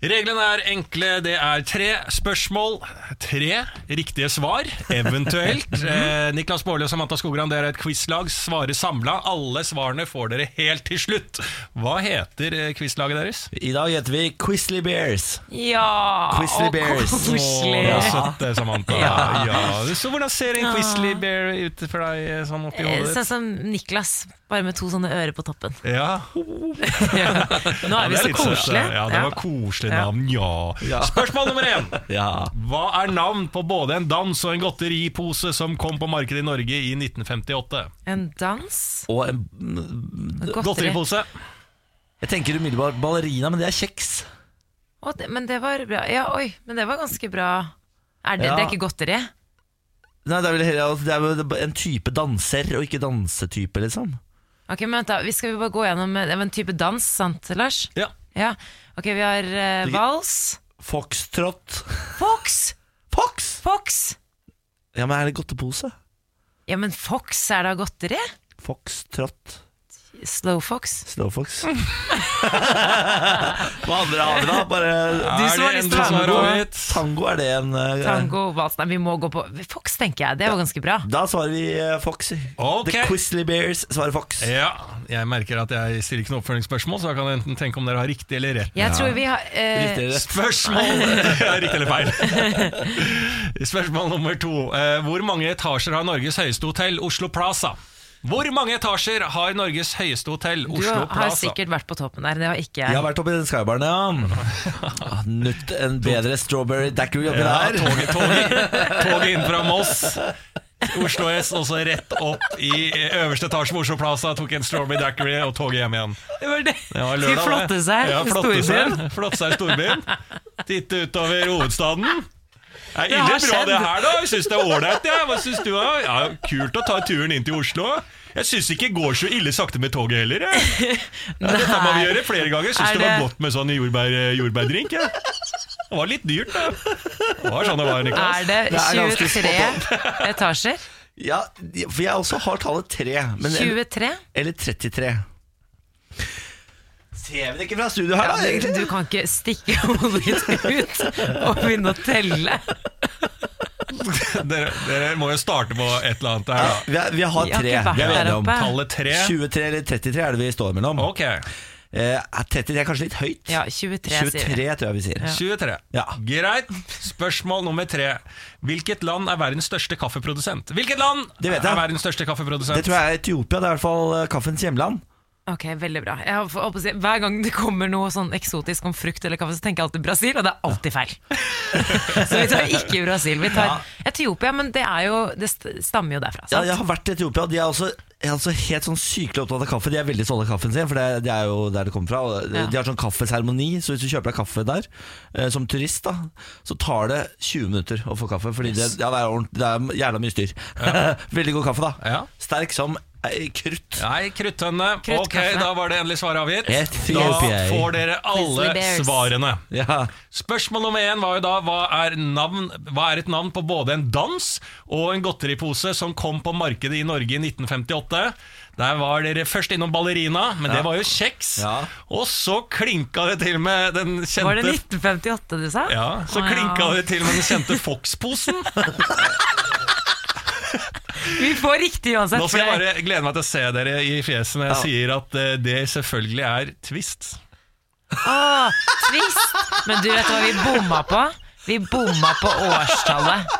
Reglene er enkle. Det er tre spørsmål, tre riktige svar, eventuelt. <laughs> Eh, Niklas Baarli og Samantha Skogran, dere er et quizlag. Svarer samla. Alle svarene får dere helt til slutt. Hva heter eh, quizlaget deres? I dag heter vi Quizly Bears. Ja! Quizly og Bears. Koselig. Å, søtt, det, Samantha. Ja. Ja. Så hvordan ser en Quizly Bear ut for deg eh, sånn oppi Eh, hodet Sånn ditt? som Niklas, bare med to sånne ører på toppen. Ja. <laughs> Nå er vi det så koselige. Ja, det var koselig navn, ja. Ja. Spørsmål nummer én. Ja. Hva er navn på både en dans og en godteripose som kom på markedet i Norge i 1958? En dans, Og en, godteri. Godteripose. jeg tenker umiddelbart ballerina, men det er kjeks. Å, det, men det var bra. Ja, oi, men det var ganske bra. Er det, Ja. det er ikke godteri? Nei, det er vel heller det er vel en type danser, og ikke dansetype, liksom. Ok, men vent da, vi skal vi bare gå gjennom eh, en type dans, sant Lars? Ja. Ja. Ok, vi har eh, vals. Foxtrot. Fox! Fox! Fox! Ja, men er det godtepose? Ja, men Fox, er det godteri? Foxtrot. Slowfox? Slowfox. <laughs> Hva andre har vi da? Bare Du som har det lyst til å være med på tango, er det en uh, Tango, Nei, vi må gå på Fox, tenker jeg. Det var ganske bra. Da svarer vi eh, Fox. Okay. The Quizly Bears svarer Fox. Ja, jeg merker at jeg stiller ikke noe oppfølgingsspørsmål, så jeg kan enten tenke om dere har riktig eller rett. Jeg tror vi har uh, Riktig rett? Spørsmål <laughs> ja, Riktig eller feil? <laughs> Spørsmål nummer to. Uh, hvor mange etasjer har Norges høyeste hotell, Oslo Plaza? Hvor mange etasjer har Norges høyeste hotell, Du har Plaza? sikkert vært på toppen der. Det har ikke Jeg har vært oppe i den skybaren, ja. <laughs> Ah, en bedre strawberry daiquiri oppi Ja, der. toget, toget, toget inn fra Moss. Oslo S, <laughs> og så rett opp i øverste etasje på Oslo Plaza. Tok en strawberry dackery og toget hjem igjen. Det var det. Det var Skal lørdag, flotte det. seg ja, i flotte storbyen. Seg, flotte seg i storbyen. Titte utover hovedstaden. Det er ille bra det her, da. Jeg syns det er ålreit. Ja. Hva syns du? da? Ja, kult å ta turen inn til Oslo. Jeg syns ikke det går så ille sakte med toget heller. Jeg. <laughs> Ja, dette må vi gjøre flere ganger. Jeg syns det... det var godt med sånn jordbær, jordbærdrink. Ja. Det var litt dyrt, da. Det var sånn det var, Niklas. Er det Det er ganske 23 etasjer? Ja, for jeg også har tallet 3. Men, 23? eller 33. Ser vi det ikke fra studio her, Ja, da? du, egentlig? du kan ikke stikke hodet ditt ut og begynne å telle. Dere, dere må jo starte på et eller annet her, da. Vi, er, vi har tre. Vi er enige om. Tallet tre. 23 eller 33 er det vi står mellom. Okay. Eh, 30 er kanskje litt høyt. Ja, 23, sier 23 tror jeg vi sier. 23. Ja. Greit. Spørsmål nummer tre. Hvilket land er verdens største kaffeprodusent? Hvilket land Det vet jeg. er verdens største kaffeprodusent? Det tror jeg er Etiopia. Det er i hvert fall eh, kaffens hjemland. Ok, veldig bra. Jeg å si, hver gang det kommer noe sånn eksotisk om frukt eller kaffe, så tenker jeg alltid Brasil, og det er alltid feil. så vi tar ikke Brasil. Vi tar Etiopia, men det, jo, det stammer jo derfra. Ja, jeg har vært i Etiopia, og de er også, er altså helt sånn sykelig opptatt av kaffe. De er veldig stolte av kaffen sin, for det, det er jo der det kommer fra. Ja. De har sånn kaffeseremoni, så hvis du kjøper deg kaffe der eh, som turist, da så tar det 20 minutter å få kaffe. Fordi det, ja, det, er, det er jævla mye styr. <laughs> veldig god kaffe, da. Ja. Sterk som krutt. Nei, kruttønne. Ok, da var det endelig svaret avgitt. Da får dere alle svarene. Ja. Spørsmål nummer én var jo da hva er, navn, hva er et navn på både en dans og en godteripose som kom på markedet i Norge i 1958? Der var dere først innom ballerina, men det var jo kjeks. Ja. Og så klinka det til med den kjente Var det 1958 du sa? Ja, så Å, klinka det til med den kjente Fox-posen. <laughs> Vi får riktig uansett. Nå skal jeg bare glede meg til å se dere i fjeset når jeg Ja. sier at eh, det selvfølgelig er Twist. Åh, twist! Men du vet hva vi bomma på? Vi bomma på årstallet.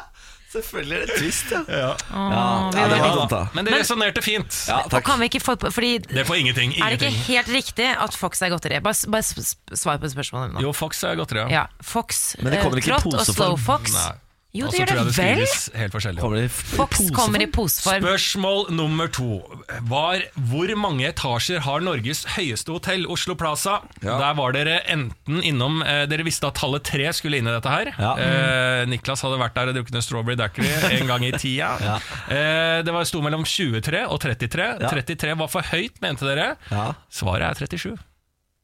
Selvfølgelig er det trist, ja. Ja. Åh, Ja, det var- dumt, da. Men det resonnerte fint. Ja, takk. kan vi ikke få Fordi Det får ingenting. er det ikke helt riktig at Fox er godteri? Bare, bare svar på spørsmålet nå. Jo, Fox er godteri. Ja, Fox, Men det kommer eh, ikke i og poseform. Slow Fox. Nei. Jo, det gjør det det vel. helt forskjellig. Kommer det Fox kommer i poseform. Spørsmål nummer to var hvor mange etasjer har Norges høyeste hotell, Oslo Plaza? Ja. Der var dere enten innom eh, Dere visste at tallet tre skulle inn i dette her. Ja. Eh, Niklas hadde vært der og drukket en strawberry dackery en gang i tida. <laughs> eh, det var sto mellom 23 og 33. Ja. 33 var for høyt, mente dere. Ja. Svaret er 37.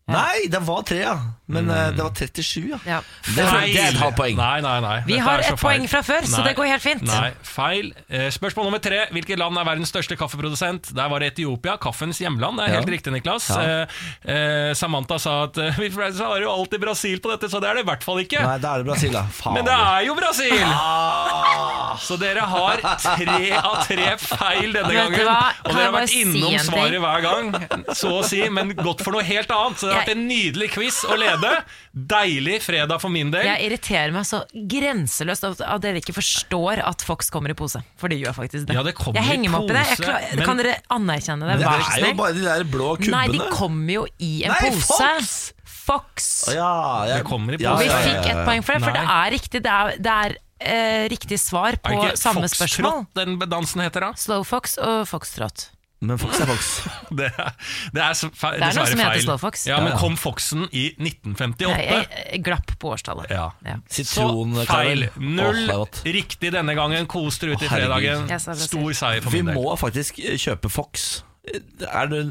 Nei, det var tre, ja. Men eh, det var 37, ja. Ja. Det, er- det er et halvt poeng. Nei, nei, nei. Vi Dette har ett et poeng fra før, så Nei. det går helt fint. Nei, feil. Eh, spørsmål nummer tre. Hvilket land er verdens største kaffeprodusent? Der var det Etiopia, kaffens hjemland. Det er Ja. helt riktig, Niklas. Ja. Eh, eh, Samantha sa at <laughs> vi har jo alltid Brasil på dette, så det er det i hvert fall ikke. Nei, det er det Brasil, da. Faen. <laughs> Men det er jo Brasil! Ah. Så dere har tre av tre feil denne gangen. Og dere har vært innom si svaret hver gang, så å si, men gått for noe helt annet. Så har vært en nydelig quiz å lede. Deilig fredag for min del. Jeg irriterer meg så grenseløst at dere ikke forstår at Fox kommer i pose. For det gjør faktisk det. Ja, det jeg henger meg opp i det. Jeg klar, men- kan dere anerkjenne det? Vær det snill. Det er jo bare de der blå kubbene. Nei, de kommer jo i en Nei, pose. Fox! Fox. Ja, jeg, kommer i vi pose. ja, ja, fikk ja, ett poeng for det, for det er riktig. Det er, det er eh, riktig svar Er det ikke samme spørsmål. Foxtrot den dansen heter da? Slow Fox og Foxtrot. Men Fox er Fox. <laughs> Det er, det er så Det er noe som heter feil. Slow Fox. Ja, Ja, men kom Foxen i 1958? Nei, jeg, jeg glapp på årstallet. Ja. Ja. Så feil. Null er riktig denne gangen. Kos dere ut i fredagen. Stor seier for Vi min del. må faktisk eh, kjøpe Fox. Er det,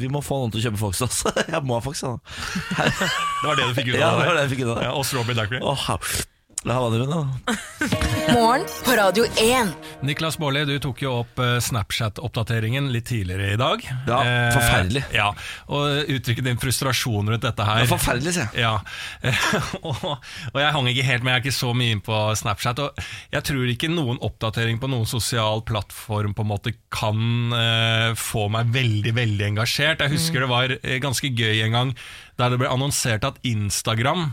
vi må få noen til å kjøpe Fox Altså. <laughs> Jeg må ha Fox, da. <laughs> Det var det du fikk ut av det var det. det jeg fikk ut av det. Ja, og Strawberry Dackery. La ha det da. <laughs> Morgen på Radio 1. Niklas Baarli, du tok jo opp eh, Snapchat-oppdateringen litt tidligere i dag. Ja, Eh, forferdelig. Ja, Og uttrykket din frustrasjon rundt dette her. Det er forferdelig, sier jeg. Ja, <laughs> og, og jeg hang ikke helt med, jeg er ikke så mye inn på Snapchat. Og jeg tror ikke noen oppdatering på noen sosial plattform på en måte kan eh, få meg veldig, veldig engasjert. Jeg husker det var eh, ganske gøy en gang der det ble annonsert at Instagram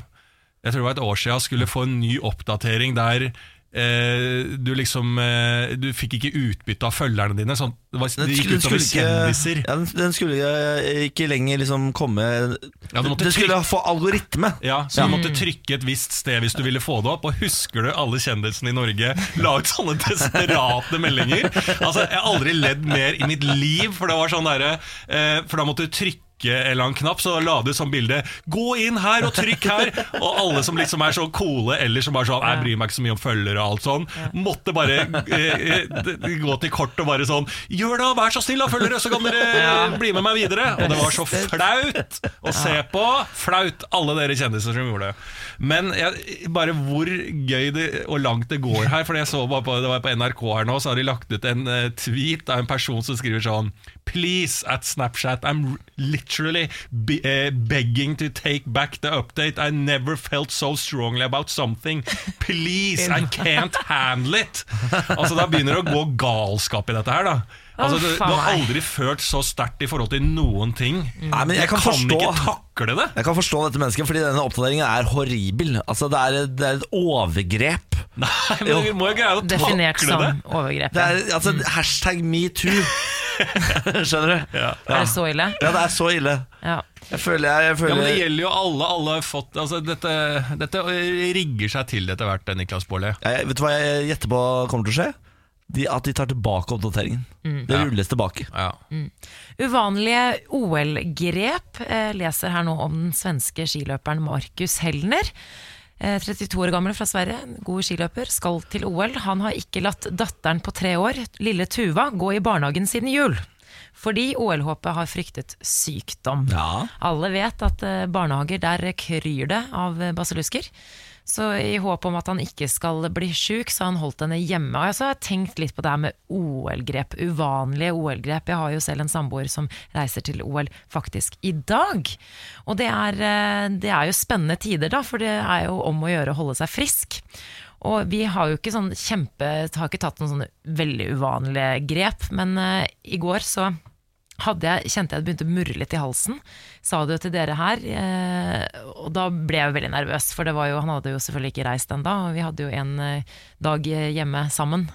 jeg tror det var et år siden, skulle få en ny oppdatering der eh, du liksom eh, Du fikk ikke utbytte av følgerne dine. Sånn, det, var, det gikk utover kjendiser. ja, den, den skulle eh, ikke lenger liksom komme Ja, Den trykke, skulle få algoritme. Ja, Så du måtte trykke et visst sted hvis du ville få det opp. Og husker du alle kjendisene i Norge la ut sånne desperate meldinger? Altså, Jeg har aldri ledd mer i mitt liv, for det var sånn derre eh, For da måtte du trykke en eller annen knapp, så la du sånn bilde 'Gå inn her og trykk her!' Og alle som liksom er så coole, eller som bare sånn 'Jeg bryr meg ikke så mye om følgere' og alt sånn, måtte bare eh, eh, gå til kort og bare sånn 'Gjør da, vær så snill, da, følgere, så kan dere bli med meg videre'. Og det var så flaut å se på. Flaut, alle dere kjendiser som gjorde det. Men jeg, bare hvor gøy det, og langt det går her. For jeg så bare på, det var på NRK her nå, så har de lagt ut en eh, tweet av en person som skriver sånn Please, at Snapchat, I'm r- literally be, uh, begging to take back the update. I never felt so strongly about something. <laughs> Please, I can't handle it. Altså Da begynner det å gå galskap i dette her. da Altså, du, du har aldri følt så sterkt i forhold til noen ting. Nei, men jeg Du kan forstå- ikke takle det. Jeg kan forstå dette mennesket, fordi denne oppdateringen er horribel. Altså, det er, det er et overgrep. Nei, men Jo. Du må jo greie å Definert takle som det. overgrep. Det er altså, hashtag metoo. <laughs> <laughs> Skjønner du? Ja. Er det så ille? Ja, det er så ille. Ja. Jeg føler jeg, jeg Ja, men Det gjelder jo alle. Alle har fått altså, dette, dette rigger seg til etter hvert, Niklas Baarli. Vet du hva jeg gjetter på kommer til å skje? De, at de tar tilbake oppdateringen. Det rulles tilbake. Ja. Uvanlige OL-grep. Eh, leser her nå om den svenske skiløperen Markus Hellner. Eh, 32 år gammel fra Sverige, god skiløper, skal til OL. Han har ikke latt datteren på tre år, lille Tuva, gå i barnehagen siden jul. Fordi OL-håpet har fryktet sykdom. Ja. Alle vet at eh, barnehager, der kryr det av eh, basillusker. Så i håp om at han ikke skal bli sjuk, så har han holdt henne hjemme. Og jeg har tenkt litt på det her med OL-grep, uvanlige OL-grep. Jeg har jo selv en samboer som reiser til OL faktisk i dag. Og det er, eh, det er jo spennende tider, da, for det er jo om å gjøre å holde seg frisk. Og vi har jo ikke sånn kjempe, har ikke tatt noen sånne veldig uvanlige grep, men uh, i går så jeg, kjente jeg det begynte å murre litt i halsen. Sa det jo til dere her, eh, og da ble jeg veldig nervøs, for jo, han hadde jo selvfølgelig ikke reist ennå, vi hadde jo en eh, dag hjemme sammen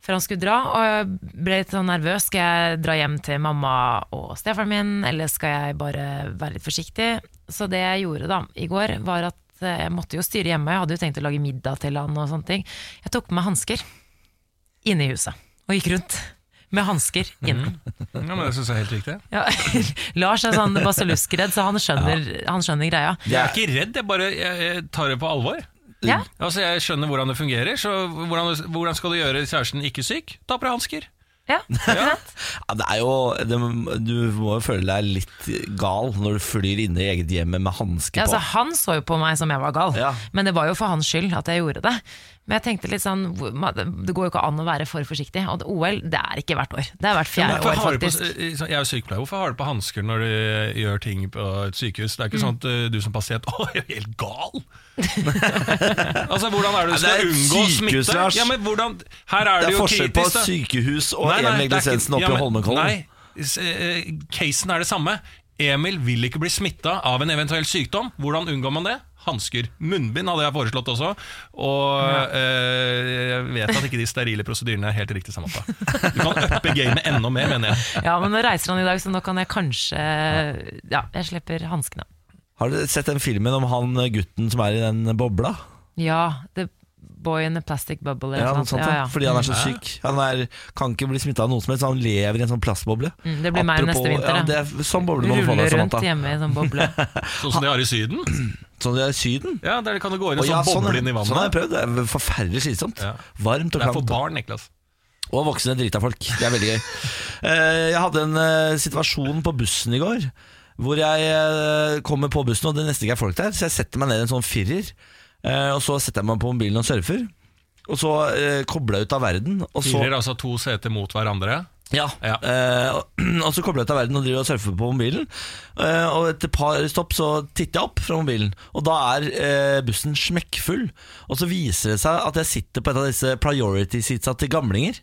før han skulle dra, og jeg ble litt sånn nervøs. Skal jeg dra hjem til mamma og stefaren min, eller skal jeg bare være litt forsiktig? Så det jeg gjorde da i går, var at eh, jeg måtte jo styre hjemme. Jeg hadde jo tenkt å lage middag til han og sånne ting. Jeg tok på meg hansker inne i huset, og gikk rundt med hansker innen. <laughs> ja, men Det syns jeg er helt riktig. Ja, <laughs> Lars er sånn basilluskredd, så han skjønner, han skjønner greia. Jeg er ikke redd, jeg bare jeg, jeg tar det på alvor. Ja. Altså, Jeg skjønner hvordan det fungerer, så hvordan, hvordan skal du gjøre kjæresten ikke syk? Ta på deg hansker. Ja? Ja, det er jo, det, du må jo føle deg litt gal når du flyr inne i eget hjem med hansker Ja, på. altså, han så jo på meg som jeg var gal, Ja. men det var jo for hans skyld at jeg gjorde det. Men jeg tenkte litt sånn, det går jo ikke an å være for forsiktig. Og OL, det er ikke hvert år. Det er hvert fjerde år, faktisk. på, jeg er jo sykepleier, hvorfor har du på hansker når du gjør ting på et sykehus? Det er Mm. ikke sånn at uh, du som pasient <laughs> Å, jeg er jo helt gal! <laughs> altså, Hvordan er det du skal det er unngå sykehus, smitte? Lars. Ja, men hvordan, her er det det, er forskjell på kritisk, sykehus og Emil det er ikke- Glesensen oppe i Holmenkollen. Eh, casen er det samme. Emil vil ikke bli smitta av en eventuell sykdom. Hvordan unngår man det? Hansker. Munnbind hadde jeg foreslått også. Og eh, jeg vet at ikke de sterile prosedyrene er helt riktig sammenfatta. Du kan uppe gamet enda mer, mener jeg. Ja, men nå reiser han i dag, så nå kan jeg kanskje Ja, jeg slipper hanskene. Har du sett den filmen om han gutten som er i den bobla? Ja, The Boy in a Plastic Bubble. Ja, noe noe sånt, Ja, ja. Fordi han er så syk. Han er, kan ikke bli smitta av noe som helst, han lever i en sånn plastboble. Mm, det blir meg neste vinter, ja, det. er, Sånn boble man Ruller deg, rundt hjemme i en sånn boble. <laughs> Sånn som de har i Syden. <clears throat> Sånn det er i Syden. Ja, Der kan du gå inn i sånn sånn, boble inn i sånn har jeg prøvd. Det er forferdelig slitsomt. Ja. Varmt og Det er for barn, Niklas. Og voksne drita folk. Det er veldig gøy. <laughs> Eh, Jeg hadde en eh, situasjon på bussen i går. Hvor jeg eh, kommer på bussen, og det nesten ikke er folk der. Så jeg setter meg ned i en sånn firer. Eh, Og så setter jeg meg på mobilen og surfer. Og så eh, kobler jeg ut av verden. Og så, Firer, altså to seter mot hverandre. ja, Ja. eh, og- <clears throat> og så kobler jeg ut av verden og driver og surfer på mobilen. Eh, og etter et par stopp så titter jeg opp fra mobilen, og da er eh, bussen smekkfull. Og så viser det seg at jeg sitter på et av disse priority seatsa til gamlinger.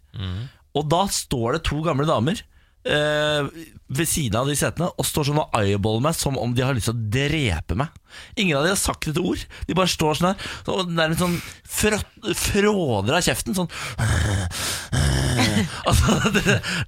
Og da står det to gamle damer ved siden av de setene og står sånn og eyeballer meg som om de har lyst til å drepe meg. Ingen av de har sagt et ord. De bare står sånn her og nærmest sånn frå- fråder av kjeften. Sånn <laughs> altså, de,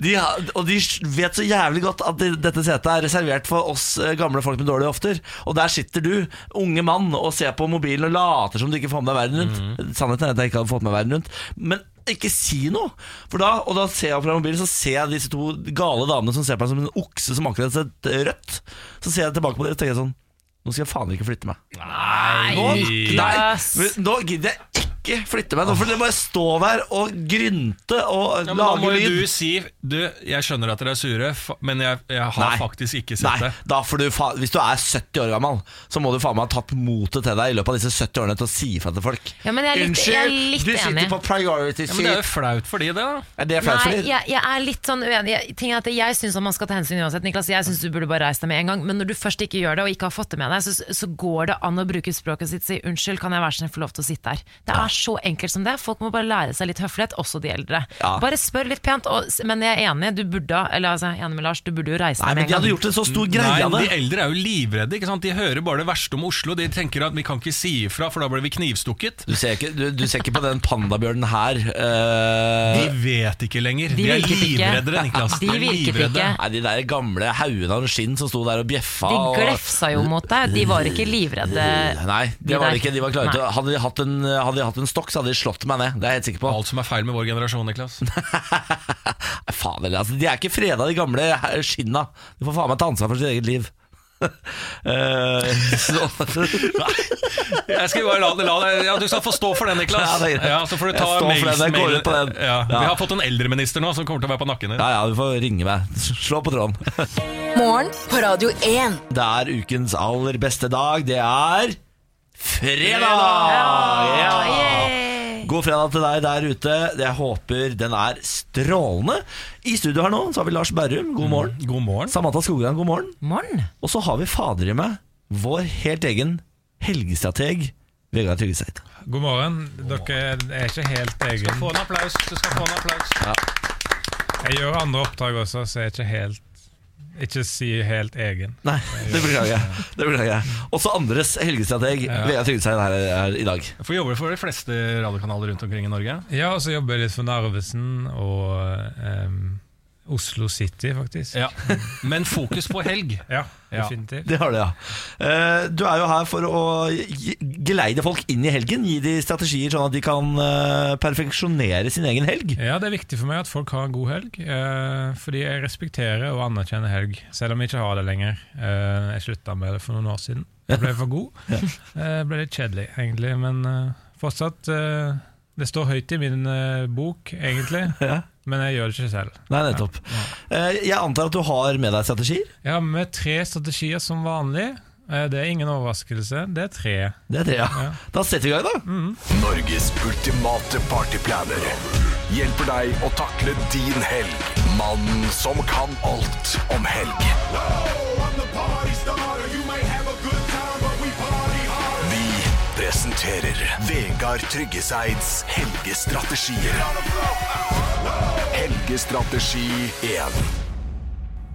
de, Og de vet så jævlig godt at de, dette setet er reservert for oss eh, gamle folk med dårlige hofter. Og der sitter du, unge mann, og ser på mobilen og later som du ikke får med deg verden rundt. Sannheten er at jeg ikke hadde fått med verden rundt. Men ikke si noe! For da, og da ser jeg fra mobilen Så ser jeg disse to gale damene som ser på meg som en okse som akkurat har sett rødt. Så ser jeg tilbake på dem og tenker sånn Nå skal jeg faen ikke flytte meg. Nei, Nå, nei, nå gidder jeg ikke ikke flytte meg nå, for det må stå der og grynte og Ja, men da må lage lyd. du si Du, jeg skjønner at dere er sure, men jeg, jeg har Nei. faktisk ikke sett Nei, det. da får du fa Hvis du er 70 år gammel, så må du faen meg ha tatt motet til deg i løpet av disse 70 årene til å si ifra til folk. Ja, men jeg er litt, jeg er litt du enig. sitter på priority Ja, men det er jo flaut for de, det. da Er det flaut for Nei, jeg, jeg er litt sånn uenig. Jeg, ting er at jeg syns man skal ta hensyn uansett. Niklas, jeg syns du burde bare reise deg med en gang. Men når du først ikke gjør det, og ikke har fått det med deg, så, så går det an å bruke språket sitt og si unnskyld, kan jeg være så snill få lov til å sitte her. Det er så enkelt som det. Folk må bare lære seg litt høflighet, også de eldre. Ja. Bare spør litt pent. Og, men jeg er enig, du burde, eller altså, jeg er enig med Lars, du burde jo reise Nei, med men gang. De hadde gjort en så stor greie Nei, det. De eldre er jo livredde. ikke sant? De hører bare det verste om Oslo. De tenker at vi kan ikke si ifra, for da blir vi knivstukket. Du ser, ikke, du, du ser ikke på den pandabjørnen her. Uh... De vet ikke lenger. De De, er livreddere, Niklas. De er virket livredde. ikke. Nei, De der gamle haugene av skinn som sto der og bjeffa. De glefsa jo mot deg, de var ikke livredde. Nei, De de var ikke. De var klare til å Hadde de hatt en, hadde de hatt en stokk, så hadde de slått meg ned. Det er jeg helt sikker på. Alt som er feil med vår generasjon, Niklas. <laughs> Fader, altså, de er ikke freda, de gamle skinna. De får faen meg ta ansvar for sitt eget liv. <laughs> Eh, Jeg skal bare la, det, la det. ja, Du skal få stå for den, Niklas. Ja. Ja, så får du ta Jeg mails- den, mail-. Ja, Ja. Vi har fått en eldreminister nå som kommer til å være på nakken din. ja, ja, du får ringe meg. Slå på tråden. Morgen på Radio 1. Det er ukens aller beste dag. Det er fredag! Ja. Yay! God fredag til deg der ute. Jeg håper den er strålende. I studio her nå så har vi Lars Berrum. God morgen. God morgen. Samantha Skogran, god morgen. Morgen. Og så har vi fader i meg vår helt egen helgestrateg Vegard Tryggeseid. God morgen. Dere er ikke helt egen. Få en applaus. Du skal få en applaus. Jeg gjør andre oppdrag også, så jeg er ikke helt Ikke si helt egen. Nei, det beklager jeg. Det beklager jeg. Også andres helgestrateg Ja. Tryggeseid her, er i dag. For jobber for de fleste radiokanaler rundt omkring i Norge. Ja, og så jobber jeg litt for Narvesen og ehm, Oslo City, faktisk. Ja. Men fokus på helg. <laughs> Ja, definitivt. Det har du, ja. Eh, Du er jo her for å geleide folk inn i helgen. Gi de strategier sånn at de kan eh, perfeksjonere sin egen helg. Ja, det er viktig for meg at folk har en god helg, eh, fordi jeg respekterer og anerkjenner helg, selv om jeg ikke har det lenger. Eh, jeg slutta med det for noen år siden. Jeg ble for god. <laughs> Jeg ble litt kjedelig, egentlig, men fortsatt eh, Det står høyt i min eh, bok, egentlig, <laughs> Ja. men jeg gjør det ikke selv. Nei, nettopp. Eh, Jeg antar at du har med deg strategier? Jeg har med tre strategier som vanlig. Eh, Det er ingen overraskelse. Det er tre. Det er tre, ja. Ja. Da setter vi i gang, da. Norges ultimate partyplaner hjelper deg å takle din helg. Mannen som kan alt om helg. Vi presenterer Vegard Tryggeseids helgestrategier. Helgestrategi 1.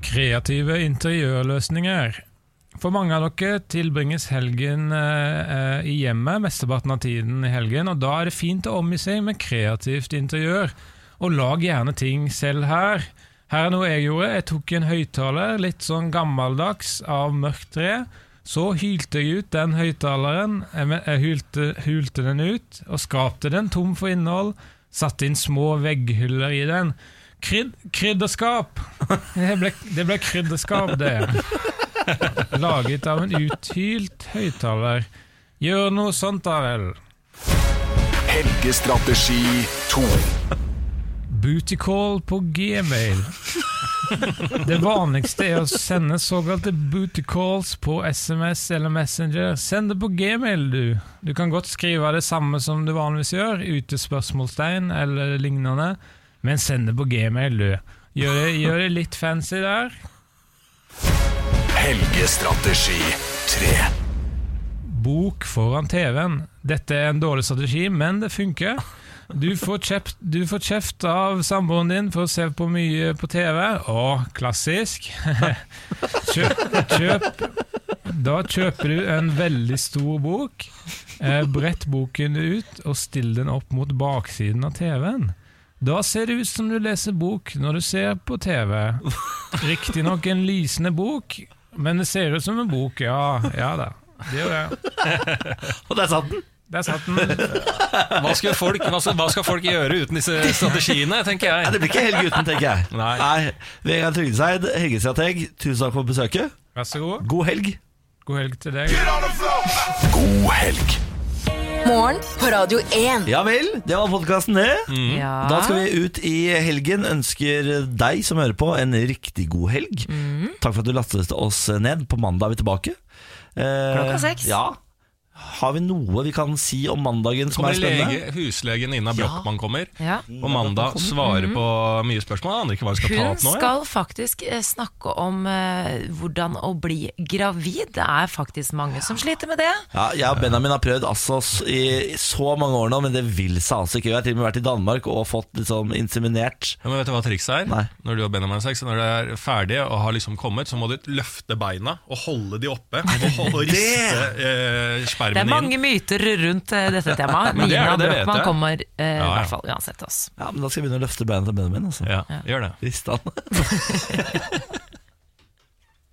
Kreative interiørløsninger. For mange av dere tilbringes helgen eh, i hjemmet mesteparten av tiden i helgen, og da er det fint å omgi seg med kreativt interiør. Og lag gjerne ting selv her. Her er noe jeg gjorde. Jeg tok en høyttaler, litt sånn gammeldags, av mørkt tre. Så hylte jeg ut den høyttaleren, jeg jeg hylte, hulte den ut, og skrapte den tom for innhold. Satte inn små vegghyller i den. Kryd, krydderskap! Det ble, det ble krydderskap, det. <laughs> Laget av en uthylt høyttaler. Gjør noe sånt da vel. Helgestrategi 2. Bootycall på gmail. <laughs> Det vanligste er å sende såkalte bootycalls på SMS eller Messenger. Send det på gmail, du. Du kan godt skrive det samme som du vanligvis gjør, ute spørsmålstegn eller lignende, men send det på gmail, du. Gjør det, gjør det litt fancy der. Helgestrategi 3. Bok foran TV-en. Dette er en dårlig strategi, men det funker. Du får kjeft, du får kjeft av samboeren din for å se på mye på TV. Å, klassisk. <laughs> Kjøp, kjøp Da kjøper du en veldig stor bok. Eh, brett boken ut og still den opp mot baksiden av TV-en. Da ser det ut som du leser bok når du ser på TV. Riktignok en lysende bok, men det ser ut som en bok, ja. Ja da. Det gjør det. <laughs> Og der satt den! Der satt den. Hva skal, folk, hva, skal, hva skal folk gjøre uten disse strategiene, tenker Nei, jeg. det blir ikke helg uten, tenker jeg. Nei. Vegard Trygdeseid, helgestrateg, tusen takk for besøket. Vær så god. God helg. God helg til deg. God helg. Morgen på Radio 1. Ja vel, det var podkasten, det. Ja. Da skal vi ut i helgen. Ønsker deg som hører på, en riktig god helg. Takk for at du lastet oss ned. På mandag er vi tilbake. Eh, Klokka seks. Ja. Har vi noe vi kan si om mandagen som Kommer er spennende? lege, huslegen Ina Ja. Brochmann kommer. Ja. På mandag svarer på mye spørsmål. Jeg aner ikke hva vi skal ta opp nå. Hun skal faktisk eh, snakke om uh, hvordan å bli gravid. Det er faktisk mange som sliter med det. Ja, jeg og Benjamin har prøvd altså i så mange år nå, men det vil seg altså ikke. Vi har til og med vært i Danmark og fått liksom inseminert. Ja, men vet du hva trikset er? Nei. Når du og Benjamin har sex, når det er ferdig og har liksom kommet, så må du løfte beina og holde de oppe. Og, holde, og riste eh, Det er mange inn. myter rundt eh, dette temaet. <laughs> Men det Nina det, det vet Brochmann jeg. kommer eh, ja, ja. hvert fall uansett oss. Ja, men Da skal jeg begynne å løfte beina til Benjamin. Altså. Ja, gjør det. Han. <laughs>